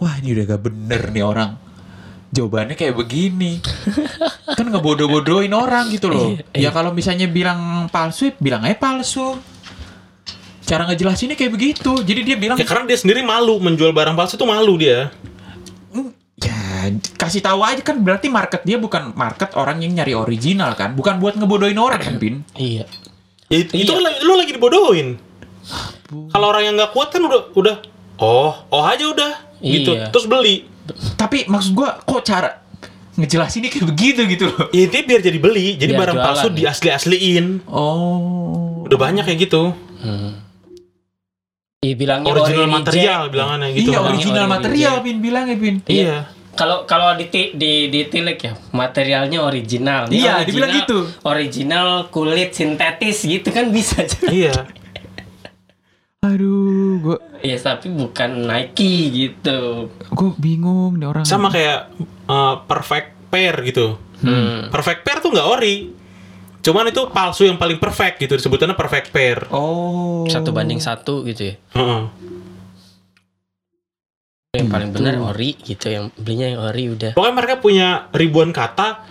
Wah, ini udah gak bener nih orang. Jawabannya kayak begini. kan ngebodoh-bodohin orang gitu loh. Iya, Ya kalau misalnya bilang palsu, bilang aja palsu. Cara ngejelasinnya kayak begitu. Jadi dia bilang Ya karena dia sendiri malu menjual barang palsu tuh malu dia. Ya, kasih tahu aja kan berarti market dia bukan market orang yang nyari original kan, bukan buat ngebodohin orang kan, Pin. Iya. Ya, itu Iya. kan lagi- lu lagi dibodohin. Kalau orang yang nggak kuat kan udah udah oh oh aja udah gitu Iya. terus beli. Tapi maksud gua kok cara ngejelasinnya kayak begitu gitu loh. Ya dia biar jadi beli, jadi Biar barang jualan. palsu diasli-asliin. Oh. Udah banyak kayak gitu. Hmm. Iya bilangnya Original ori material reject. bilangannya gitu. Iya, Bilangnya original ori material, reject. Pin bilangnya, Pin. Iya. Kalau kalau di di ditilik ya materialnya original. Ini Iya, original- dibilang gitu. Original kulit sintetis gitu kan bisa aja. Iya. Aduh, gua Ya tapi bukan Nike gitu. gua bingung nih orang. Sama kayak uh, perfect pair gitu. Hmm. Perfect pair tuh nggak ori. Cuman itu palsu yang paling perfect gitu disebutannya perfect pair. Oh. Satu banding satu gitu ya. Heeh. Yang paling Gitu. benar ori gitu yang belinya yang ori udah. Pokoknya mereka punya ribuan kata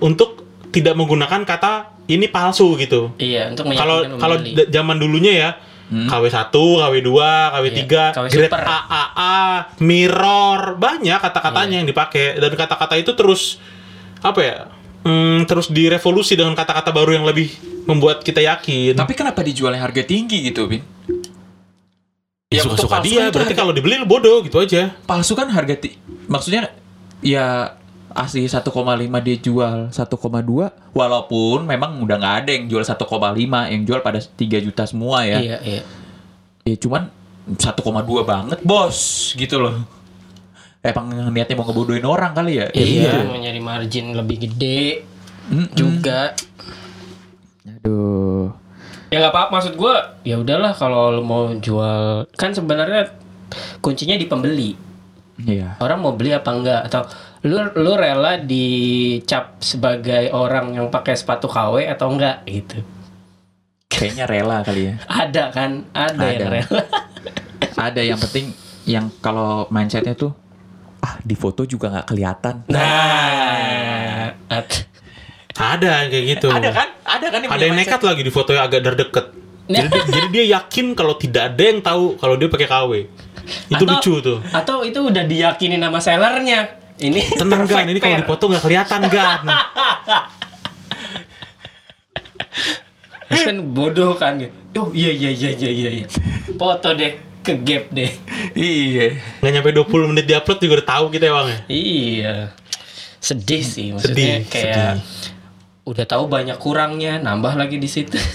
untuk tidak menggunakan kata ini palsu gitu. Iya, untuk Kalau kalau zaman dulunya ya KW1, KW2, KW3, Iya, KW grade super. AAA, mirror, banyak kata-katanya Iya. yang dipakai dan kata-kata itu terus apa ya? Hmm, terus direvolusi dengan kata-kata baru yang lebih membuat kita yakin. Tapi kenapa dijualnya harga tinggi gitu, Pin? ya untuk suka-suka palsu dia, kan berarti harga- kalau dibeli lu bodoh gitu aja. palsu kan harga ti- maksudnya ya asli 1,5 dia jual 1,2 walaupun memang udah nggak ada yang jual 1,5 yang jual pada 3 juta semua ya Iya, iya. ya cuman 1,2 banget bos gitu loh emang niatnya mau ngebodohin orang kali ya Ya Iya, gitu. mau nyari margin lebih gede Mm-mm. juga. aduh Ya nggak apa-apa maksud gua ya udahlah kalau lu mau jual kan sebenarnya kuncinya di pembeli. iya Orang mau beli apa enggak atau lu lu rela dicap sebagai orang yang pakai sepatu KW atau enggak gitu. kayaknya rela kali ya Ada kan? Ada, yang Ada. rela. ada yang penting yang kalau mindsetnya tuh ah di foto juga nggak kelihatan Nah, Ada yang kayak gitu. ada kan ada kan Ada yang nekat lagi di fotonya agak dari deket. Jadi, dia- jadi dia yakin kalau tidak ada yang tahu kalau dia pakai KW. Itu Atau- lucu tuh. atau itu udah diyakinin sama sellernya. Ini Tenang gan, ini kalau pair. dipoto nggak kelihatan gan. Terus kan bodoh kan gitu. Oh iya iya iya iya iya. iya. Foto deh ke gap deh. iya Nggak nyampe 20 menit diupload juga udah tahu kita emang ya. Iya. Sedih sih maksudnya Sedih, kayak sedih. udah tahu banyak kurangnya, nambah lagi di situ.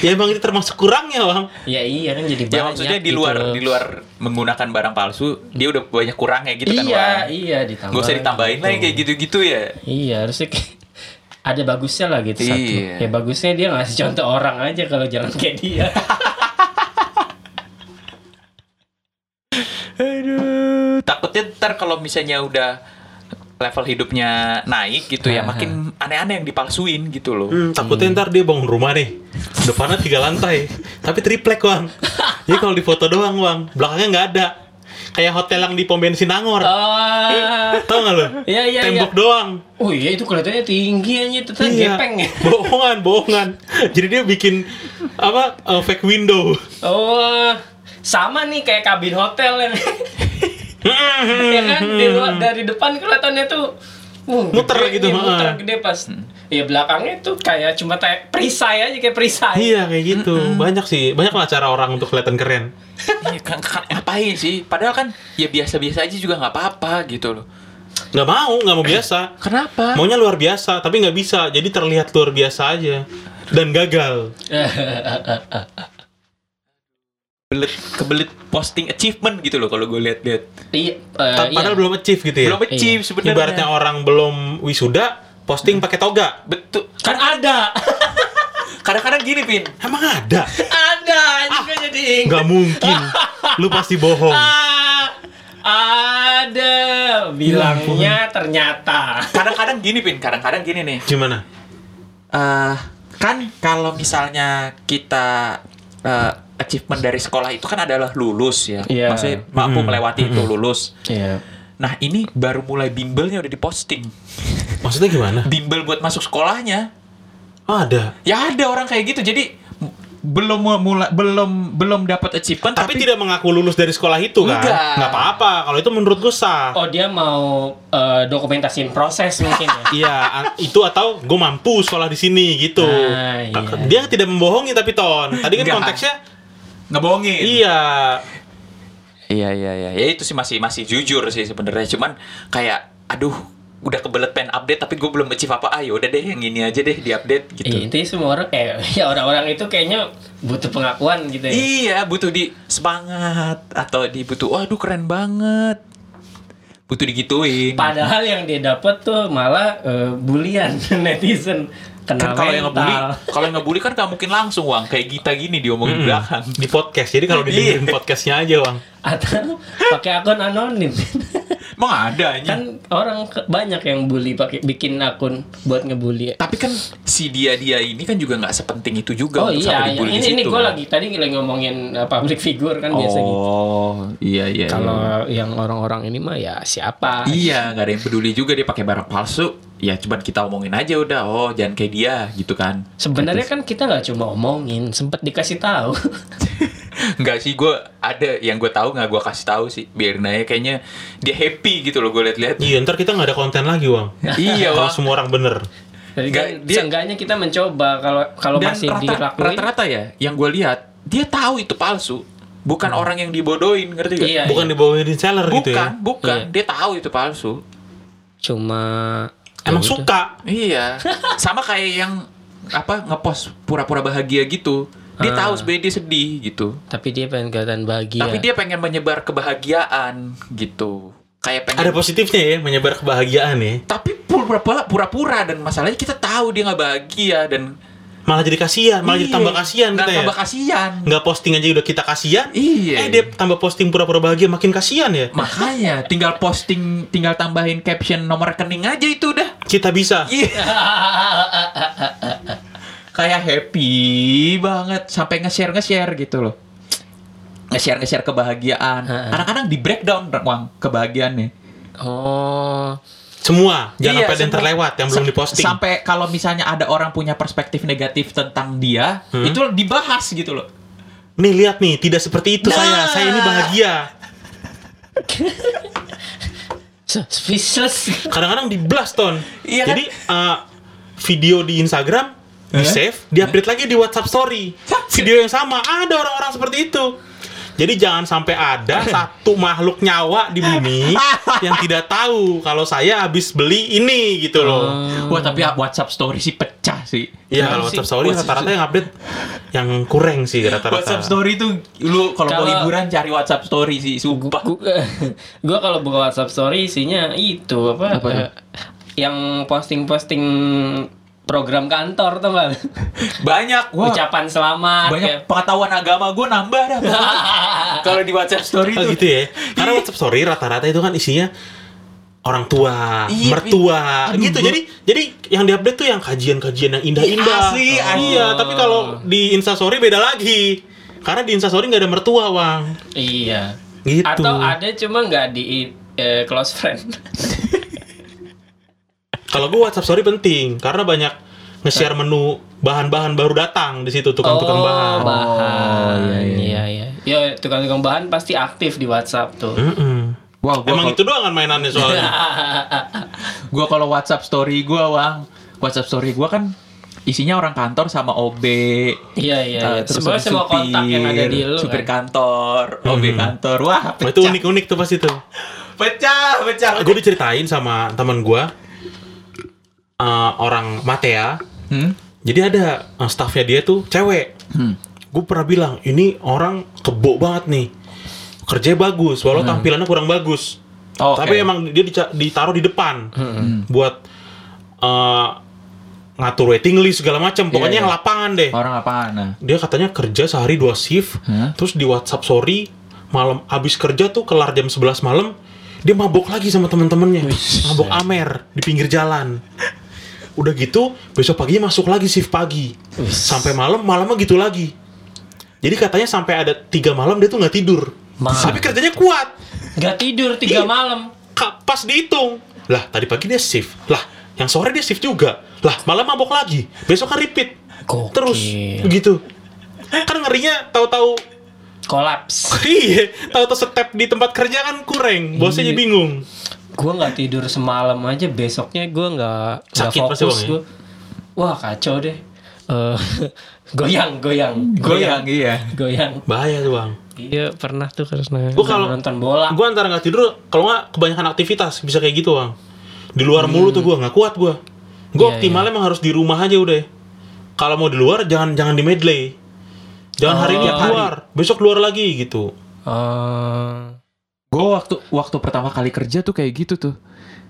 Ya emang itu termasuk kurangnya bang. ya iya kan jadi banyak. Ya maksudnya di luar gitu. di luar menggunakan barang palsu, dia udah banyak kurangnya gitu kan, Iya, Wang? iya ditambah. Gak usah ditambahin gitu. lagi kayak gitu-gitu ya. Iya, harusnya kayak- ada bagusnya lah gitu satu. Iya. Ya bagusnya dia ngasih contoh orang aja kalau jangan kayak dia. takutnya ntar kalau misalnya udah level hidupnya naik gitu ya, makin aneh-aneh yang dipalsuin gitu loh. Hmm, takutnya ntar dia bangun rumah nih. Depannya tiga lantai, tapi triplek bang. Jadi kalau di foto doang bang, belakangnya nggak ada. kayak hotel yang di pom bensin Nangor. Oh, Tahu nggak lo? Iya, iya, Tembok iya. doang. oh iya itu kelihatannya tinggi aja, tetap Iya. gepeng ya. Bohongan, bohongan. Jadi dia bikin apa? eh, fake window. Oh, sama nih kayak kabin hotel yang ya kan di luar dari depan kelihatannya tuh uh, Muter gede, gitu, iya, muter gede pas ya belakangnya tuh kayak cuma kayak perisai aja kayak perisai Iya kayak gitu. Banyak sih, banyak lah cara orang untuk kelihatan keren. Iya, kan, kan, ngapain sih? Padahal kan ya biasa-biasa aja juga nggak apa-apa gitu loh. Nggak mau, nggak mau biasa. Kenapa? Maunya luar biasa, tapi nggak bisa. Jadi terlihat luar biasa aja dan gagal. Kebelet, kebelet posting achievement gitu loh kalau gue lihat-lihat. iya eh, Ta- iya. Padahal belum achieve gitu ya. Belum achieve sebenarnya. Ibaratnya orang belum wisuda, posting pakai toga. Betul. kan ada Kadang-kadang gini, Pin. Emang ada? ada juga jadi ingat. Nggak mungkin. Lu pasti bohong. Ah, ada bilangnya ternyata Kadang-kadang gini, Pin. Kadang-kadang gini nih. Gimana? eh kan kalau misalnya kita eh, achievement dari sekolah itu kan adalah lulus ya. Iya. Maksudnya mampu Mm-mm. melewati itu lulus. iya Nah, ini baru mulai bimbelnya udah diposting. Maksudnya gimana? Bimbel buat masuk sekolahnya. Oh, ada. Ya ada orang kayak gitu. Jadi belum mulai belum belum dapat achievement Tapi, tapi, tidak mengaku lulus dari sekolah itu kan? Enggak. Nggak apa-apa. Kalau itu menurut gue sah. oh dia mau eh, dokumentasiin proses mungkin ya Iya, itu atau gue mampu sekolah di sini gitu. Ah, iya. Dia tidak membohongi tapi ton. Tadi kan Enggak. konteksnya ngebohongin. iya. Iya iya iya. Ya itu sih masih masih jujur sih sebenarnya. Cuman kayak aduh udah kebelet pengen update tapi gue belum achieve apa ah udah deh yang ini aja deh di update gitu. Iya, intinya semua orang kayak ya orang-orang itu kayaknya butuh pengakuan gitu ya. Iya, butuh di semangat atau dibutuh waduh keren banget. Butuh digituin. Padahal yang dia dapat tuh malah eh, bulian netizen kena kan kalau yang ngebully, kalau yang ngebully kan gak mungkin langsung uang kayak kita gini diomongin Mm-mm. belakang. Di podcast. Jadi kalau didengerin Iya. podcastnya aja, Bang. Atau pakai akun anonim. Emang ada anjing. kan orang banyak yang bully pakai bikin akun buat ngebully. Tapi kan si dia dia ini kan juga nggak sepenting itu juga Oh untuk iya, sampai iya. dibully di ini ini situ, gue kan. lagi tadi lagi ngomongin uh, public figure kan biasa gitu. Oh, iya iya. Kalau yang orang-orang ini mah ya siapa? Iya, nggak ada yang peduli juga dia pakai barang palsu. Ya cuman kita omongin aja udah. Oh, jangan kayak dia gitu kan. Sebenarnya kan kita nggak cuma omongin, sempet dikasih tahu. Nggak sih, gue ada yang gue tahu nggak gue kasih tahu sih. Biarin aja kayaknya dia happy gitu loh gue liat-liat. Iya, ntar kita nggak ada konten lagi, Bang. iya, Kalau Wang. semua orang bener. Jadi Nggak, kan dia- seenggaknya kita mencoba kalau kalau masih rata- dilakuin. rata-rata ya, yang gue lihat dia tahu itu palsu. Bukan orang yang dibodohin, ngerti gak? Iya, Bukan iya. dibawain seller Bukan, gitu ya. bukan. Iya. Dia tahu itu palsu. Cuma Emang ya udah. suka. Iya. Sama kayak yang apa ngepost pura-pura bahagia gitu. Dia Ah. tahu sebenarnya dia sedih gitu. Tapi dia pengen kelihatan bahagia. Tapi dia pengen menyebar kebahagiaan gitu. Kayak pengen Ada positifnya ya, menyebar kebahagiaan ya. tapi pura-pura pura-pura dan masalahnya kita tahu dia nggak bahagia dan Malah jadi kasihan, malah jadi Iya, tambah kasihan nggak kita ya. tambah kasihan. Nggak posting aja udah kita kasihan. Iya. Eh dia tambah posting pura-pura bahagia makin kasihan ya. Makanya tinggal posting, tinggal tambahin caption nomor rekening aja itu udah. Kita bisa. Iya. Kayak happy banget sampai nge-share nge-share gitu loh. Nge-share nge-share kebahagiaan. Kadang-kadang di breakdown uang kebahagiaannya. oh, Semua, jangan Iya, sampai ada yang terlewat yang belum diposting. Sampai kalau misalnya ada orang punya perspektif negatif tentang dia, Hmm. itu dibahas gitu loh. Nih lihat nih, tidak seperti itu Nah. saya. Saya ini bahagia. speechless. Kadang-kadang di blast ton. Iya kan? Jadi uh, video di Instagram di save, di-update lagi di WhatsApp story. Video yang sama ada orang-orang seperti itu. Jadi jangan sampai ada satu makhluk nyawa di bumi yang tidak tahu kalau saya habis beli ini gitu loh. Wah, tapi WhatsApp story sih pecah sih. Iya kalau? WhatsApp story rata-rata yang update yang kurang sih rata-rata. WhatsApp story itu lu kalau mau liburan cari WhatsApp story sih, sumpah. gue kalau buka WhatsApp story isinya itu apa? Apa eh, yang posting-posting program kantor tuh nggak? Banyak, wah. Ucapan selamat. banyak ya. pengetahuan agama gue nambah dah. kalau di WhatsApp story Oh itu. gitu ya. Karena WhatsApp story rata-rata itu kan isinya orang tua, Iya, mertua, Aduh, gitu. gua- Jadi jadi yang diupdate tuh yang kajian-kajian yang indah-indah. Asli, asli. Iya, tapi kalau di Instastory beda lagi. Karena di Instastory nggak ada mertua, Bang. Iya. Gitu. Atau ada cuma nggak di eh, close friend. Kalau gue WhatsApp story penting karena banyak nge-share menu bahan-bahan baru datang di situ tukang-tukang oh, bahan. bahan. Oh, iya, iya. iya, iya. Ya, tukang-tukang bahan pasti aktif di WhatsApp tuh. Mm-mm. Wah, gua Emang itu doang kan mainannya soalnya. Gua kalau WhatsApp story gua, Wang. WhatsApp story gua kan isinya orang kantor sama OB. Iya, iya, eh, iya. terus Semua semua kontak yang ada di lu. supir kan? kantor, OB Hmm. kantor. Wah, Nah, itu pecah. unik-unik tuh pasti tuh. Pecah, pecah. Gue diceritain sama teman gue eh, orang Matea. Hmm? Jadi ada eh, staffnya dia tuh cewek. Hmm. Gue pernah bilang ini orang kebo banget nih. Kerjanya bagus, walau tampilannya kurang bagus. Oh. Tapi emang dia ditaruh di depan Hmm. buat eh, ngatur waiting list segala macam. Pokoknya Iya, yang iya. lapangan deh. Orang apaan? Nah. Dia katanya kerja sehari dua shift, Hah? terus di WhatsApp sorry malam habis kerja tuh kelar jam 11 malam dia mabok lagi sama temen-temennya, mabok amer di pinggir jalan. Udah gitu besok paginya masuk lagi shift pagi, sampai malam malamnya gitu lagi. Jadi katanya sampai ada tiga malam dia tuh nggak tidur, Ma- tapi kerjanya kuat. Nggak tidur tiga Iya. malam. Pas dihitung, lah tadi pagi dia shift, lah yang sore dia shift juga, lah malam mabok lagi, besok kan repeat, Gokil. terus begitu. Kan ngerinya tahu-tahu Kolaps. iya, tahu-tahu step di tempat kerja kan kurang, bosnya jadi bingung. Gue nggak tidur semalam aja, besoknya gue nggak nggak fokus ya? gue. Wah kacau deh. Eh, goyang, goyang, Goyang, iya. goyang. Bahaya tuh bang. Iya pernah tuh karena Gua kalau- nonton bola. Gue antara nggak tidur, kalau nggak kebanyakan aktivitas bisa kayak gitu bang. Di luar mulu tuh gue nggak kuat gue. Gue Iya, optimalnya emang harus di rumah aja udah. Kalau mau di luar jangan jangan di medley. Jangan hari ini Oh. keluar, besok keluar lagi gitu. Eh, Gue waktu waktu pertama kali kerja tuh kayak gitu tuh.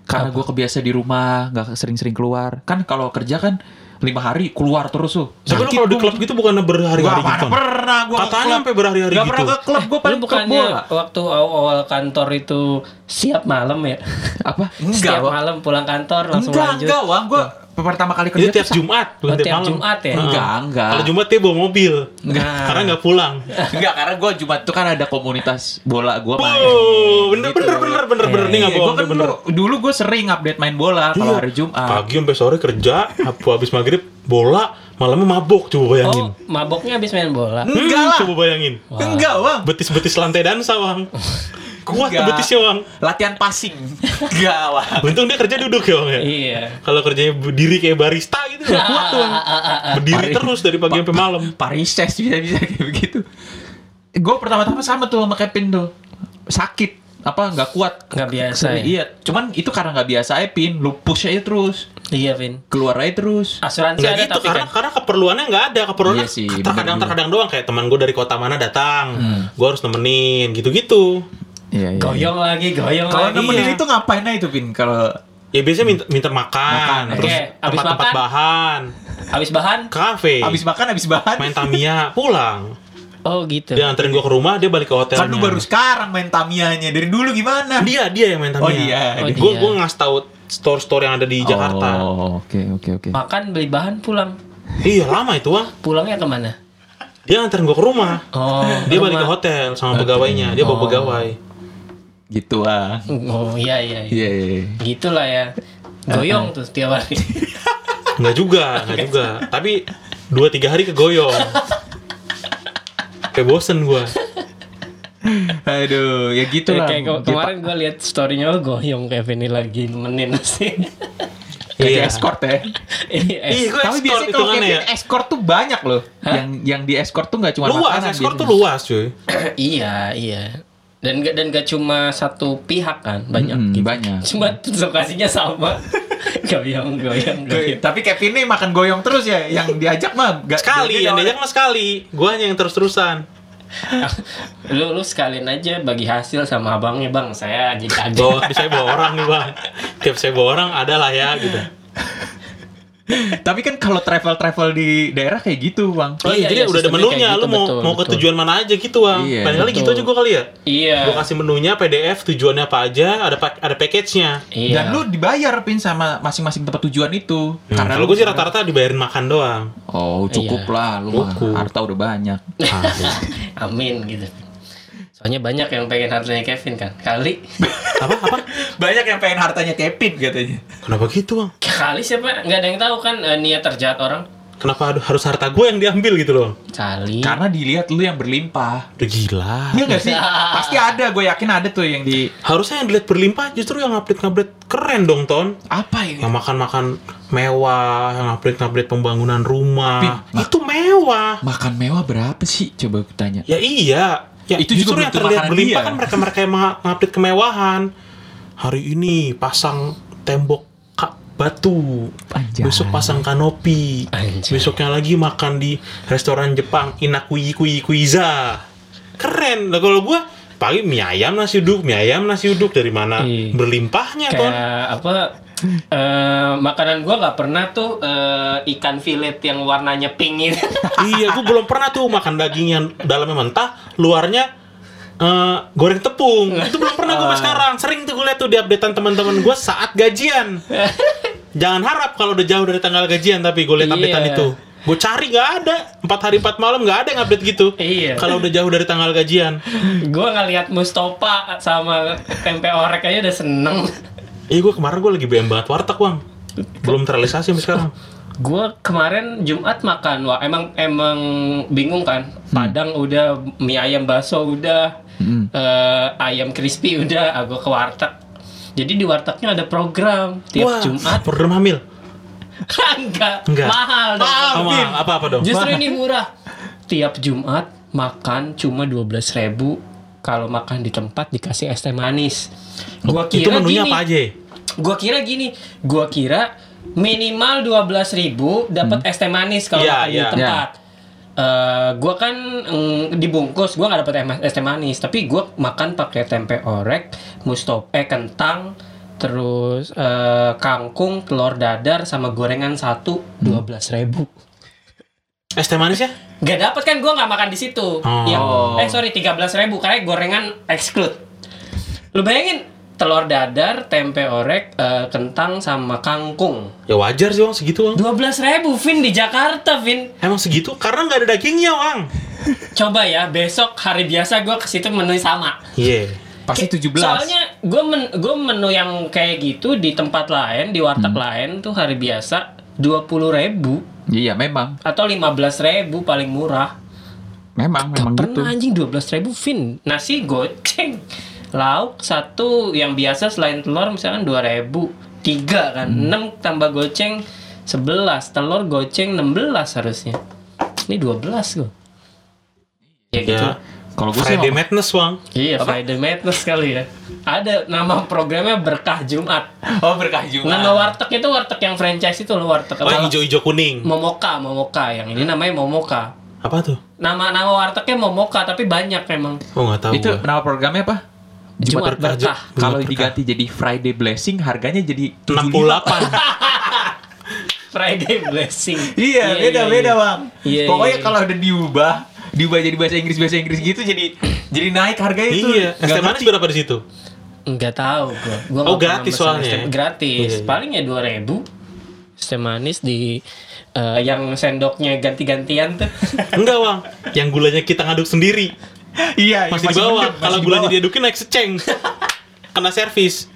Karena gue kebiasa di rumah, nggak sering-sering keluar. Kan kalau kerja kan lima hari keluar terus tuh. Tapi kalau di klub gitu bukan berhari-hari gitu. Bang? pernah gue Katanya sampai berhari-hari Gak gitu. pernah ke klub, gue lu paling klub bola. waktu awal kantor itu siap malam ya? Apa? Setiap Wang. malam pulang kantor langsung Enggak, lanjut. enggak, Wang. Gue pertama kali kerja Itu tiap Jumat, bukan Oh, tiap tiap malam. Jumat ya? Heeh. Enggak, enggak. Kalau Jumat dia bawa mobil. Nah, Karena nggak pulang. Enggak, karena gue Jumat tuh kan ada komunitas bola gue main. Oh, bener bener bener bener bener nih nggak Iya, bohong gua kan bener. dulu, gue sering update main bola kalau Iya. hari Jumat. Pagi sampai sore kerja, habis maghrib bola, malamnya mabok. Coba bayangin. oh maboknya habis main bola. Hmm, enggak lah. Coba bayangin. Enggak, Bang. Betis-betis lantai dansa, Bang. Kuat tuh betisnya, Bang. Latihan passing. Enggak, Bang. Untung dia kerja duduk ya, Bang ya. Iya. Kalau kerjanya berdiri kayak barista gitu, nggak kuat tuh, Bang. Berdiri Pari- terus dari pagi sampai malam. Parises bisa-bisa kayak begitu. Gue pertama-tama sama tuh sama Kevin tuh. Sakit. Apa nggak kuat. Nggak biasa ya? Iya. Cuman itu karena nggak biasa aja, Pin. Lu push aja terus. Iya, Vin. Keluar aja terus. Asuransi Nggak ada gitu, tapi karena kan. karena keperluannya nggak ada. Keperluannya Iya sih, terkadang terkadang doang kayak teman gue dari kota mana datang, Hmm. gue harus nemenin gitu-gitu. Iya, iya. Goyong lagi, goyong Kalau lagi. nemenin Iya. itu ngapain aja itu, Pin? Kalau Ya biasanya minta, minta makan, Makan, terus Oke, abis tempat-tempat makan? bahan, Habis bahan? kafe, habis makan, habis bahan. main Tamiya, pulang. Oh, gitu. Dia anterin gue ke rumah, dia balik ke hotelnya. Kan lu baru sekarang main Tamianya. Dari dulu gimana? Dia dia yang main Tamiya. Oh, dia. Oh, Gue dia. gue ngasih tahu store-store yang ada di Jakarta. Oh, oke, oke, oke. Makan, beli bahan, pulang. Iya lama itu bang. Pulangnya ke mana? Dia anterin gue ke rumah. Oh, Dia balik ke rumah. hotel sama pegawainya. Dia bawa Oh. pegawai. Gitu ah. Oh, iya, iya. iya. Iya, iya. iya. Gitulah ya. Goyong tuh setiap hari. Enggak juga, enggak juga. Tapi dua tiga hari kegoyong. Kayak bosen gue. Aduh, ya gitu lah. Kayak ke- kemarin gue liat storynya oh, goyong Kevin ini lagi nemenin sih. Kayak Iya. escort ya. Iya, Iya, Tapi escort biasanya kalau hitungannya Kevin ya. escort tuh banyak loh. Hah? Yang yang di escort tuh nggak cuma Luas, makanan. escort tuh biasanya. luas cuy. iya, iya. Dan gak, dan gak cuma satu pihak kan, banyak Mm-mm, gitu. banyak. Cuma lokasinya sama. goyong, goyong, goyong. Tapi Kevin ini makan goyong terus ya. Yang diajak mah gak Sekali, yang diajak mah sekali. Gue hanya yang terus-terusan. lu lu sekalian aja bagi hasil sama abangnya bang saya jadi agen Bawa, saya bawa orang nih bang. Tiap saya bawa orang ada lah ya gitu. Tapi kan kalau travel-travel di daerah kayak gitu, Bang. Oh iya, Iya, jadi iya, udah ada menunya. kayak Lu gitu, mau betul, mau ke betul. tujuan mana aja gitu bang. Iya, Paling kali gitu aja gue kali ya. iya Gue kasih menunya PDF tujuannya apa aja, ada ada package-nya. iya Dan lu dibayar pin sama masing-masing tempat tujuan itu. Hmm, kalau gue sih rata-rata dibayarin makan doang. Oh, cukup Iya. lah lu. Cukup. Harta udah banyak. Ah, amin gitu Soalnya banyak yang pengen hartanya Kevin kan. Kali Apa apa? Banyak yang pengen hartanya Kevin katanya. Kenapa gitu bang? kali siapa nggak ada yang tahu kan eh, niat terjahat orang. Kenapa harus harta gue yang diambil gitu loh? Kali. Karena dilihat lu yang berlimpah. Udah gila. Iya gak sih? Pasti ada, gue yakin ada tuh yang di Harusnya yang dilihat berlimpah justru yang update-update keren dong ton. apa ya? Yang makan-makan mewah, yang update-update pembangunan rumah. Pin, itu mewah. Makan mewah berapa sih? Coba aku tanya. Ya iya. Ya, Itu justru juga yang terlihat berlimpah dia. kan mereka-mereka yang meng- ngupdate kemewahan. Hari ini pasang tembok batu. Anjay. Besok pasang kanopi. Anjay. Besoknya lagi makan di restoran Jepang Inakui Kui Kuiza. Keren. Lah kalau gua pagi mie ayam nasi uduk, mie ayam nasi uduk dari mana? Iya. Berlimpahnya ton. kayak apa eh makanan gua nggak pernah tuh eh, ikan fillet yang warnanya pink itu. iya, gua belum pernah tuh makan daging yang dalamnya mentah, luarnya eh, goreng tepung. Itu belum pernah gue sampai sekarang. Sering tuh gue liat tuh di updatean teman-teman gue saat gajian. Jangan harap kalau udah jauh dari tanggal gajian tapi gue liat Iya. updatean itu. Gue cari nggak ada. Empat hari empat malam nggak ada yang update gitu. Iya. Kalau udah jauh dari tanggal gajian. gua ngeliat Mustopa sama tempe orek aja udah seneng. Eh gue kemarin gue lagi BM banget warteg bang. Belum terrealisasi sampai sekarang. Gua kemarin Jumat makan, wah emang emang bingung kan. Padang udah, mie ayam bakso udah, Hmm. eh, ayam crispy udah, ah, gua ke warteg. Jadi di wartegnya ada program tiap Wah, Jumat. program hamil. Enggak, Enggak. mahal dong. Sama apa apa dong? Justru ini murah. Tiap Jumat makan cuma 12.000 ribu kalau makan di tempat dikasih es teh manis. Gua itu kira menunya gini, apa aja? Gua kira gini, gua kira minimal 12.000 ribu dapat es teh manis kalau Iya, makan iya. di tempat. Eh, gua kan mm, dibungkus, gua nggak dapet es teh manis, tapi gua makan pakai tempe orek, mustop, eh kentang, terus eh, kangkung, telur dadar sama gorengan satu dua belas ribu. Es teh manis ya? Gak dapet kan gue nggak makan di situ. Oh. Yang eh sorry 13.000 ribu karena gorengan exclude. Lu bayangin telur dadar, tempe orek, eh, kentang sama kangkung. Ya wajar sih bang segitu bang. 12.000 ribu Vin di Jakarta Vin. Emang segitu? Karena nggak ada dagingnya bang. Coba ya besok hari biasa gue ke situ menu sama. Iya. Pasti 17. Soalnya gue men gue menu yang kayak gitu di tempat lain di warteg lain tuh hari biasa 20.000 ribu Iya, memang. atau 15.000 ribu paling murah. Memang, Gak memang gitu. pernah anjing 12 ribu Vin Nasi goceng Lauk satu yang biasa selain telur misalkan 2 ribu Tiga kan Hmm. 6 tambah goceng 11 Telur goceng 16 harusnya Ini 12 gue Ya gitu Ya. Kalau gue sih Friday emang- Madness bang. Iya Friday Madness kali ya Ada nama programnya Berkah Jumat Oh, berkah juga. Nama warteg itu warteg yang franchise itu loh warteg Oh yang apa? hijau-hijau kuning. Momoka Momoka Yang ini namanya Momoka Apa tuh? Nama-nama wartegnya Momoka tapi banyak memang Oh nggak tahu. itu gua. nama programnya apa? Jumat Berkah, Berkah Jumat Kalau diganti jadi Friday Blessing, harganya jadi 68. Friday Blessing. Iya, beda beda bang. Iya, Pokoknya iya. kalau udah diubah, diubah jadi bahasa Inggris bahasa Inggris gitu, jadi jadi naik harganya itu. iya. Nggak manis berapa di situ? Enggak tahu gua. Gua Oh, gratis soalnya ya? Gratis. Iya, iya. Paling ya 2000 Es teh manis di eh, yang sendoknya ganti-gantian tuh. Enggak bang. Yang gulanya kita ngaduk sendiri. Iya, Masih, di bawah. Kalau gulanya diadukin naik seceng. Kena servis.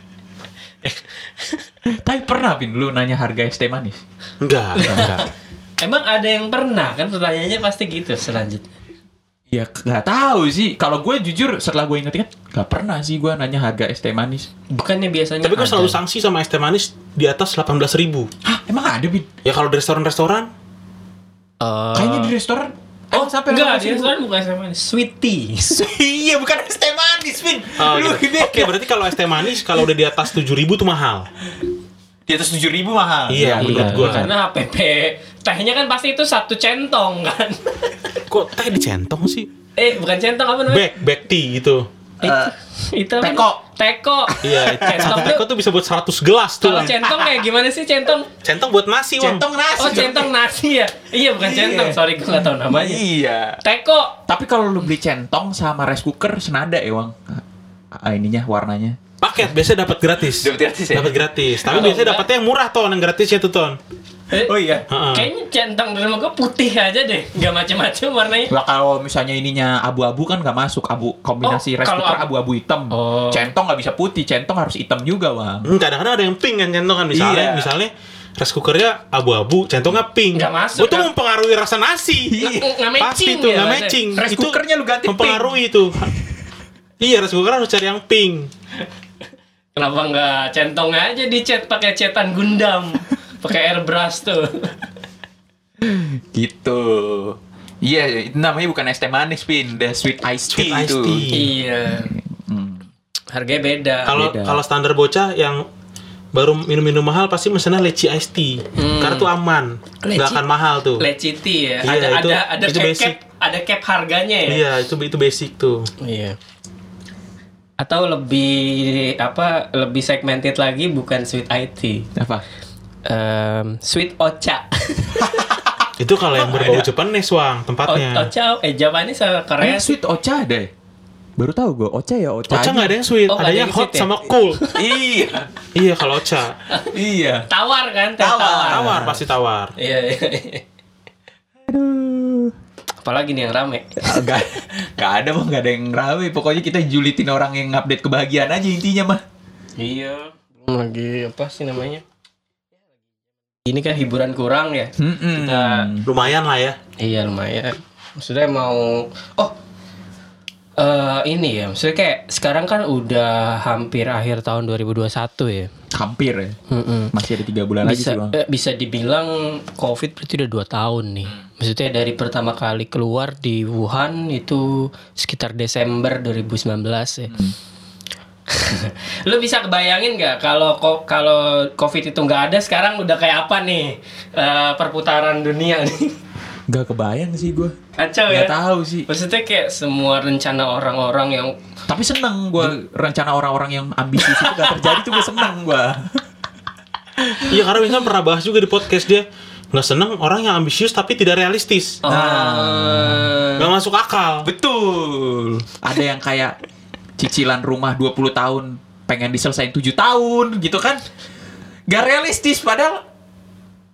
Tapi pernah Pin, lu nanya harga es teh manis? Enggak, enggak. Emang ada yang pernah kan pertanyaannya pasti gitu selanjutnya. Ya nggak tahu sih. Kalau gue jujur setelah gue inget-inget, nggak pernah sih gue nanya harga es teh manis. Bukannya biasanya Tapi gue selalu sanksi sama es teh manis di atas 18.000 ribu. Hah, emang ada Pin? Ya kalau di restoran-restoran, Eh, Kayaknya di restoran. Oh, sampai enggak, 18.000. di restoran bukan es teh manis, sweet tea. iya, bukan es teh manis, Pin. Oh, Lu gitu. Oke, berarti kalau es teh manis kalau udah di atas 7.000 tuh mahal. Di atas tujuh ribu mahal. Iya, menurut gua. Karena HPP tehnya kan pasti itu satu centong kan. Kok teh dicentong sih? eh, bukan centong apa namanya? Back, back tea gitu. Itu, itu teko. Teko. Iya, centong satu teko tuh. tuh bisa buat 100 gelas tuh. Kalau centong kayak gimana sih centong? Centong buat nasi. Centong nasi. Oh, centong nasi ya? Iya, bukan Iya. centong. Sorry, gue gak tahu namanya. Iya. Teko. Tapi kalau lu beli centong sama rice cooker senada ya, Wang. Ah, ininya warnanya. Paket biasanya dapat gratis. Dapat gratis ya? Dapat gratis. Tapi biasanya dapatnya yang murah ton, yang gratis ya tuh ton. Eh, Oh iya. Heeh. Kayaknya centang di rumah gue putih aja deh, nggak macam-macam warnanya. Lah kalau misalnya ininya abu-abu kan nggak masuk abu kombinasi Oh, rice cooker abu-abu hitam. Oh. Centong nggak bisa putih, centong harus hitam juga bang. Hmm, kadang-kadang ada yang pink kan centong kan misalnya Iya. misalnya rice cookernya abu-abu centongnya pink Nggak masuk, itu kan? mempengaruhi rasa nasi Nggak- nggak pasti matching tuh ya, nggak Mas? matching Rice itu cookernya lu ganti mempengaruhi itu iya rice cooker harus cari yang pink Kenapa nggak centong aja dicat pakai cetan Gundam, pakai airbrush tuh. Gitu. Iya, itu namanya bukan es teh manis, Pin. The sweet iced tea Sweet itu. tea. iya, Hmm. harganya beda. kalau kalau standar bocah yang baru minum-minum mahal pasti mesennya leci iced tea karena tuh aman nggak Leci- akan mahal tuh Leciti ya. Iya, ada itu- ada ada itu cap, basic. cap ada cap harganya ya. iya itu itu basic tuh Iya. Atau lebih apa lebih segmented lagi bukan sweet IT. Apa? Em, sweet ocha. itu kalau yang berbau Japanese wang O- tempatnya ocha eh Japanese sama Korea Eh, sweet ocha ya? Baru tahu gue, ocha ya ocha. Ocha nggak ada yang sweet, Oh, adanya yang hot sweet ya? sama cool. iya, iya kalau Ocha. iya. tawar kan teh Tawar. tawar. Tawar pasti tawar. Iya. iya. Aduh. Apalagi nih yang rame. Gak, gak ada mah, gak ada yang rame. Pokoknya kita julitin orang yang update kebahagiaan aja intinya mah. Iya. Belum lagi apa sih namanya? Ini kan hiburan kurang ya. Hmm. Kita Lumayan lah ya. Iya lumayan. Maksudnya mau oh eh ini ya, maksudnya kayak sekarang kan udah hampir akhir tahun 2021 ya. Hampir ya. Mm-mm. Masih ada tiga bulan lagi Bisa sih bang. eh, bisa dibilang COVID berarti udah dua tahun nih. Maksudnya dari pertama kali keluar di Wuhan itu sekitar Desember 2019 ya. Lu bisa kebayangin nggak kalau kalau COVID itu nggak ada sekarang udah kayak apa nih eh, perputaran dunia nih? Gak kebayang sih gue. Kacau ya. Gak tahu sih. Maksudnya kayak semua rencana orang-orang yang Tapi seneng gue rencana orang-orang yang ambisius itu gak terjadi tuh gue seneng gue. Iya karena Winston pernah bahas juga di podcast dia nggak seneng orang yang ambisius tapi tidak realistis, oh, nggak masuk akal. Betul. Ada yang kayak cicilan rumah 20 tahun pengen diselesain 7 tahun gitu kan. Gak realistis padahal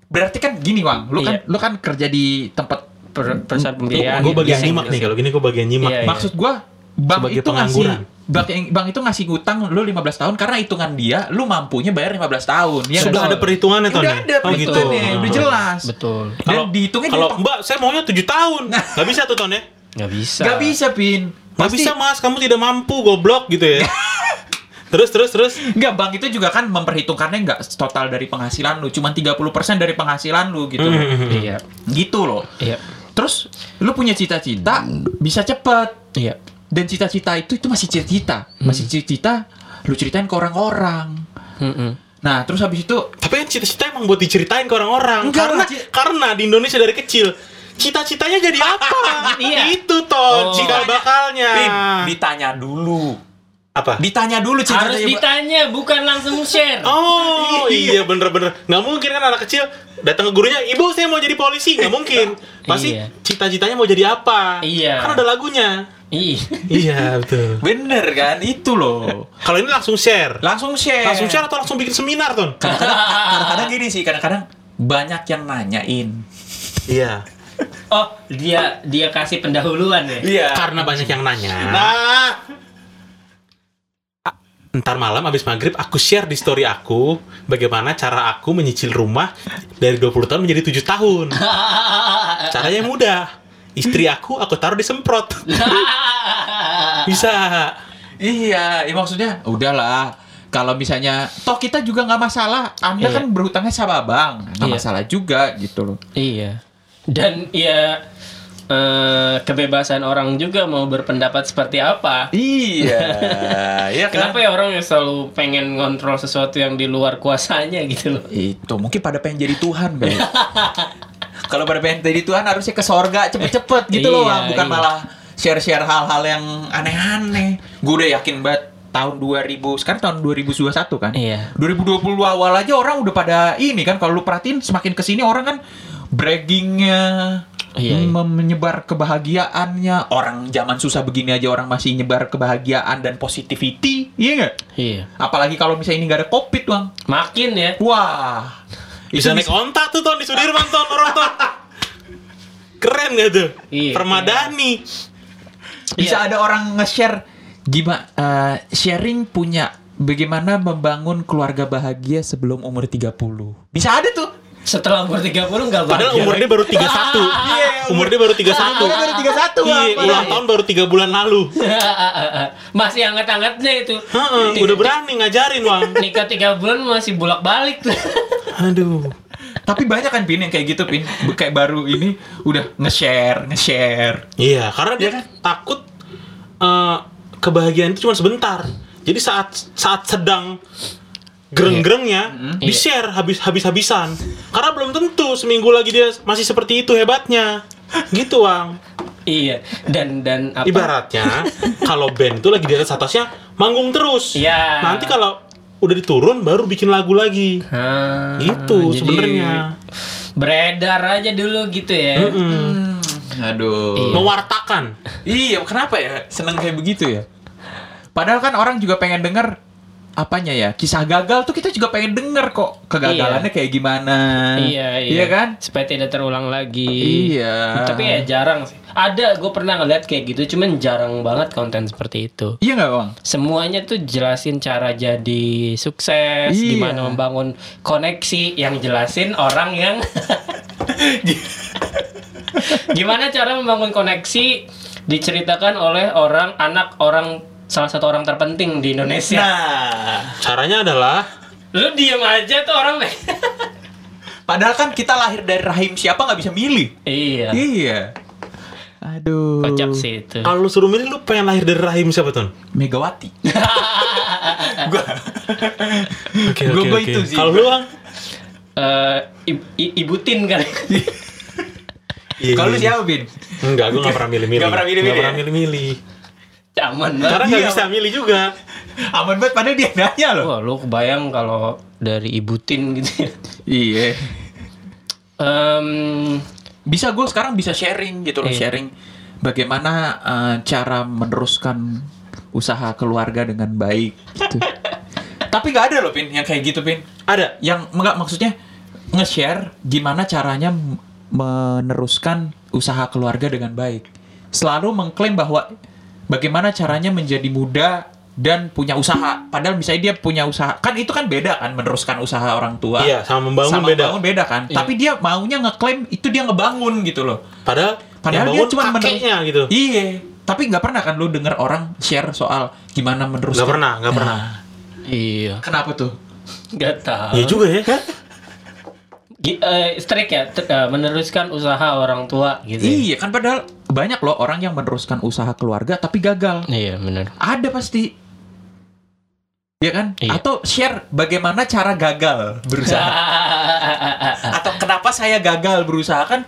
berarti kan gini Bang, lu kan Iya. lu kan kerja di tempat per- perusahaan pembiayaan. Gue bagian nyimak iya. nih kalau gini gue bagian nyimak. Iya, maksud gua bank Sebagai itu ngasih bank, bank itu ngasih ngutang lu 15 tahun karena hitungan dia lu mampunya bayar 15 tahun. Ya Sudah nggak? ada perhitungannya Udah Tony. ada Oh gitu. udah Ah. jelas. Betul. Dan Kalau dihitungnya kalau Mbak saya maunya 7 tahun, nggak bisa tuh Ton ya. Nggak bisa. Gak bisa, Pin. Nggak Pasti- bisa Mas, kamu tidak mampu goblok gitu ya. terus terus terus. Enggak, bank itu juga kan memperhitungkannya enggak total dari penghasilan lu, cuman 30% dari penghasilan lu gitu. loh. Hmm. Iya. Gitu loh. Iya. Terus lu punya cita-cita bisa cepet. Iya. Dan cita-cita itu itu masih cita-cita. Masih cita-cita lu ceritain ke orang-orang. Nah, terus habis itu Tapi kan cita-cita emang buat diceritain ke orang-orang. Karena karena di Indonesia dari kecil cita-citanya jadi apa? Iya. Itu toh Oh. cikal bakalnya. Pin, ditanya dulu. Apa? Ditanya dulu Harus cita-citanya. ditanya, bukan langsung share. Oh iya bener-bener nggak mungkin kan anak kecil datang ke gurunya ibu saya mau jadi polisi nggak mungkin pasti Iya. cita-citanya mau jadi apa Iya. kan ada lagunya Iya. iya betul Bener kan? Itu loh. kalau ini langsung share Langsung share. langsung share atau langsung bikin seminar ton kadang-kadang gini sih, kadang-kadang banyak yang nanyain. iya Oh, dia dia kasih pendahuluan ya. Iya. karena banyak yang nanya Nah, ntar malam abis maghrib aku share di story aku bagaimana cara aku menyicil rumah dari 20 tahun menjadi 7 tahun caranya mudah istri aku aku taruh di semprot bisa Iya, ya maksudnya udahlah. Kalau misalnya toh kita juga nggak masalah. Anda Iya. kan berhutangnya sama bang, nggak Iya. masalah juga gitu loh. iya. Dan ya eh, kebebasan orang juga mau berpendapat seperti apa. Iya, ya Kenapa ya orang yang selalu pengen ngontrol sesuatu yang di luar kuasanya gitu loh? Itu mungkin pada pengen jadi Tuhan, Bang. Kalau pada pengen jadi Tuhan harusnya ke sorga cepet-cepet gitu loh, Iya, Bang. Bukan iya. malah share-share hal-hal yang aneh-aneh. Gue udah yakin banget tahun 2000, sekarang tahun 2021 kan? Iya. 2020 awal aja orang udah pada ini kan kalau lu perhatiin semakin ke sini orang kan braggingnya Iya, iya. menyebar kebahagiaannya orang zaman susah begini aja orang masih nyebar kebahagiaan dan positivity iya nggak Iya. apalagi kalau misalnya ini nggak ada covid bang Makin ya. wah Bisa naik onta tuh ton di Sudirman ton orang ton. Keren gak tuh? Iya, Permadani. Bisa ada orang nge-share gimana eh, sharing punya bagaimana membangun keluarga bahagia sebelum umur 30. Bisa ada tuh. Setelah umur 30 enggak Padahal bahagia. umur dia baru 31. Iya, umur dia baru 31. Umurnya baru 31, Iya, Bang. ulang tahun baru 3 bulan lalu. masih hangat-hangatnya itu. Heeh, udah berani ngajarin, Wang. Nikah 3 bulan masih bolak-balik tuh. Aduh. Tapi banyak kan Pin yang kayak gitu Pin. Kayak baru ini udah nge-share, nge-share. Iya, karena dia Iya kan? takut eh, kebahagiaan itu cuma sebentar. Jadi saat saat sedang gereng-gerengnya di share habis habis habisan. Karena belum tentu seminggu lagi dia masih seperti itu hebatnya. Gitu, Wang. iya. Dan dan apa? Ibaratnya kalau band itu lagi di atas atasnya manggung terus. Iya. Nanti kalau udah diturun baru bikin lagu lagi. Ah, Gitu sebenarnya. Beredar aja dulu gitu ya. Mm-mm. Aduh. Iya. Mewartakan. Iya, kenapa ya? Seneng kayak begitu ya? Padahal kan orang juga pengen denger apanya ya? Kisah gagal tuh kita juga pengen denger kok. Kegagalannya kayak gimana. Iya, iya. Iya kan? Supaya tidak terulang lagi. Iya. Tapi ya jarang sih. Ada, gue pernah ngeliat kayak gitu, cuman jarang banget konten seperti itu. Iya nggak bang? Semuanya tuh jelasin cara jadi sukses, Iya. gimana membangun koneksi, yang jelasin orang yang gimana cara membangun koneksi diceritakan oleh orang anak orang salah satu orang terpenting di Indonesia. Nah, Caranya adalah Lu diem aja tuh orang padahal kan kita lahir dari rahim siapa nggak bisa milih. Iya. Iya. Aduh. Kocak sih itu. kalau lu suruh milih lu pengen lahir dari rahim siapa tuh? Megawati. gua Oke Gua- oke gua oke. itu sih. Kalau lu Bang? Eh, i- i- ibutin kan. Iya, Kalau lu siapa, Bin? Enggak, gue gak pernah milih-milih. Nggak pernah milih-milih Nggak ya? pernah milih-milih. Aman Karena banget. nggak Iya. bisa milih juga. Aman banget padahal dia nanya loh. Wah, lu kebayang kalau dari ibutin gitu ya. Iya. Em, Bisa gue sekarang bisa sharing gitu loh, Iya. sharing bagaimana eh, cara meneruskan usaha keluarga dengan baik gitu. Tapi nggak ada loh, Pin, yang kayak gitu, Pin. Ada. Yang enggak maksudnya nge-share gimana caranya meneruskan usaha keluarga dengan baik. Selalu mengklaim bahwa bagaimana caranya menjadi muda dan punya usaha. Padahal misalnya dia punya usaha, kan itu kan beda kan meneruskan usaha orang tua. Iya, sama membangun sama beda. membangun beda kan. Iya. Tapi dia maunya ngeklaim itu dia ngebangun gitu loh. Padahal, Padahal dia cuma kakeknya gitu. Iya. Tapi nggak pernah kan lu denger orang share soal gimana meneruskan. Nggak pernah, nggak pernah. Nah, iya. kenapa tuh? Gak tahu. Iya juga ya. Gi- eh, strike ya, ter- eh, meneruskan usaha orang tua gitu. ya. Iya kan padahal banyak loh orang yang meneruskan usaha keluarga tapi gagal. Iya, benar. Ada pasti. Iya kan? Iya. Atau share bagaimana cara gagal berusaha. Atau kenapa saya gagal berusaha kan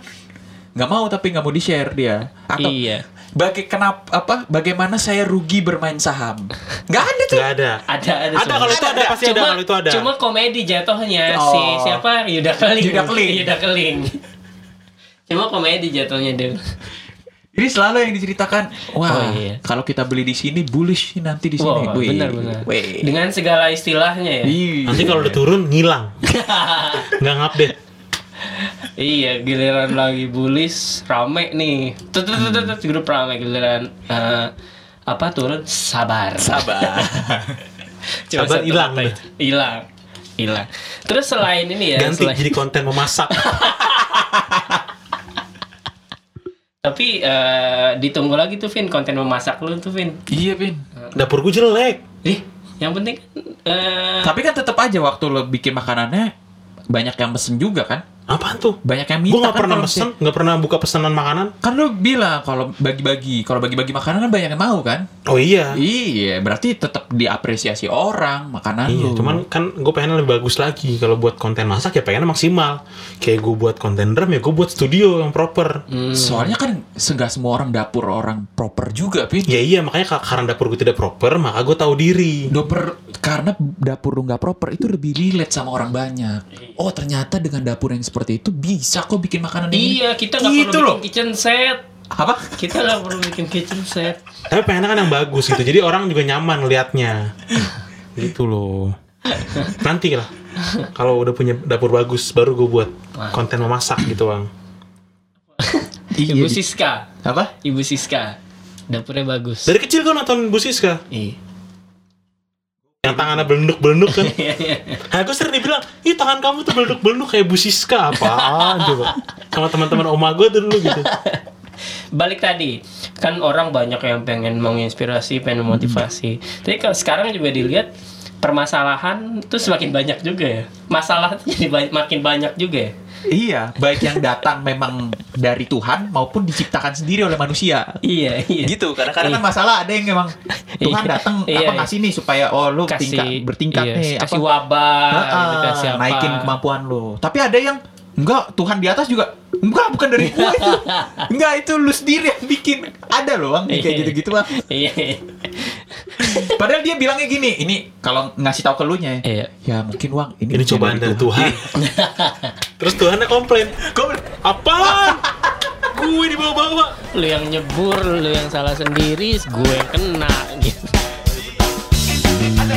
nggak mau tapi nggak mau di share dia. Atau Iya. baga- kenapa apa bagaimana saya rugi bermain saham? Nggak ada tuh. Nggak ada. Ada ada. Ada kalau itu ada, pasti ada kalau itu ada. Cuma komedi jatuhnya Oh. si siapa Yuda Keling. Yuda Keling. Yuda Keling. cuma komedi jatuhnya dia. Jadi selalu yang diceritakan, wah Oh, iya. kalau kita beli di sini bullish nanti di sini. Wah, Wih, benar-benar. wih. Dengan segala istilahnya ya. Iya. Nanti kalau udah turun ngilang. Nggak ngupdate. Iya, giliran lagi bullish rame nih. Tut tut tut tut, grup rame giliran eh, apa turun sabar. sabar. Cuma Sabar hilang. Hilang. Hilang. Terus selain ini ya, Ganti selain- jadi konten memasak. tapi eh, ditunggu lagi tuh Vin konten memasak lu tuh Vin. iya, Pin. Dapur gue jelek. Ih, yang penting eh Tapi kan tetap aja waktu lo bikin makanannya banyak yang pesen juga kan? Apaan tuh? Banyak yang minta Gue nggak kan pernah pesen, nggak pernah buka pesanan makanan. Kan lo bilang kalau bagi-bagi, kalau bagi-bagi makanan kan banyak yang mau kan? Oh iya. Iya, berarti tetap diapresiasi orang makanan Iya, lo. cuman kan gue pengen lebih bagus lagi kalau buat konten masak ya pengen maksimal. Kayak gue buat konten drum ya gue buat studio yang proper. hmm, soalnya kan enggak semua orang dapur orang proper juga, Pin. Ya iya makanya ka- karena dapur gue tidak proper maka gue tahu diri. Dapur karena dapur lu nggak proper itu lebih relate sama orang banyak. Oh ternyata dengan dapur yang seperti itu bisa kok bikin makanan ini. Iya, kita nggak Gitu perlu loh. bikin kitchen set. Apa? Kita nggak perlu bikin kitchen set. Tapi pengennya kan yang bagus gitu. Jadi orang juga nyaman liatnya. gitu loh. Nanti lah. Kalau udah punya dapur bagus, baru gue buat konten memasak gitu bang. Ibu Siska. Apa? Ibu Siska. Dapurnya bagus. Dari kecil gue nonton Bu Siska. Iya. Yang tangannya belenduk-belenduk kan. Nah, gue sering dibilang, ih tangan kamu tuh belenduk-belenduk kayak Bu Siska. Apaan coba? Sama teman-teman oma gue tuh dulu gitu. Balik tadi, kan orang banyak yang pengen menginspirasi, pengen motivasi. Tapi kalau sekarang juga dilihat permasalahan tuh semakin banyak juga ya. Masalah tuh jadi makin banyak juga ya. Iya, baik yang datang memang dari Tuhan maupun diciptakan sendiri oleh manusia. Iya, iya. Gitu, kadang-kadang kan masalah ada yang memang Tuhan Iya. datang Iya, apa iya. ngasih nih supaya oh lu kasih tingkat bertingkat iya, nih kasih apa wabah Ah, gitu, kasih apa. naikin kemampuan lu. Tapi ada yang enggak Tuhan di atas juga enggak bukan dari gua itu. Enggak itu lu sendiri yang bikin. Ada loh Bang kayak Iya. gitu-gitu Bang. Iya. Padahal dia bilangnya gini, ini kalau ngasih tahu ke lu nya Iya. ya mungkin Wang ini, Ini cobaan dari Tuhan. Terus Tuhannya komplain. Gua Apaan? gue dibawa-bawa. Lu yang nyebur, lu yang salah sendiri, gue yang kena gitu. ada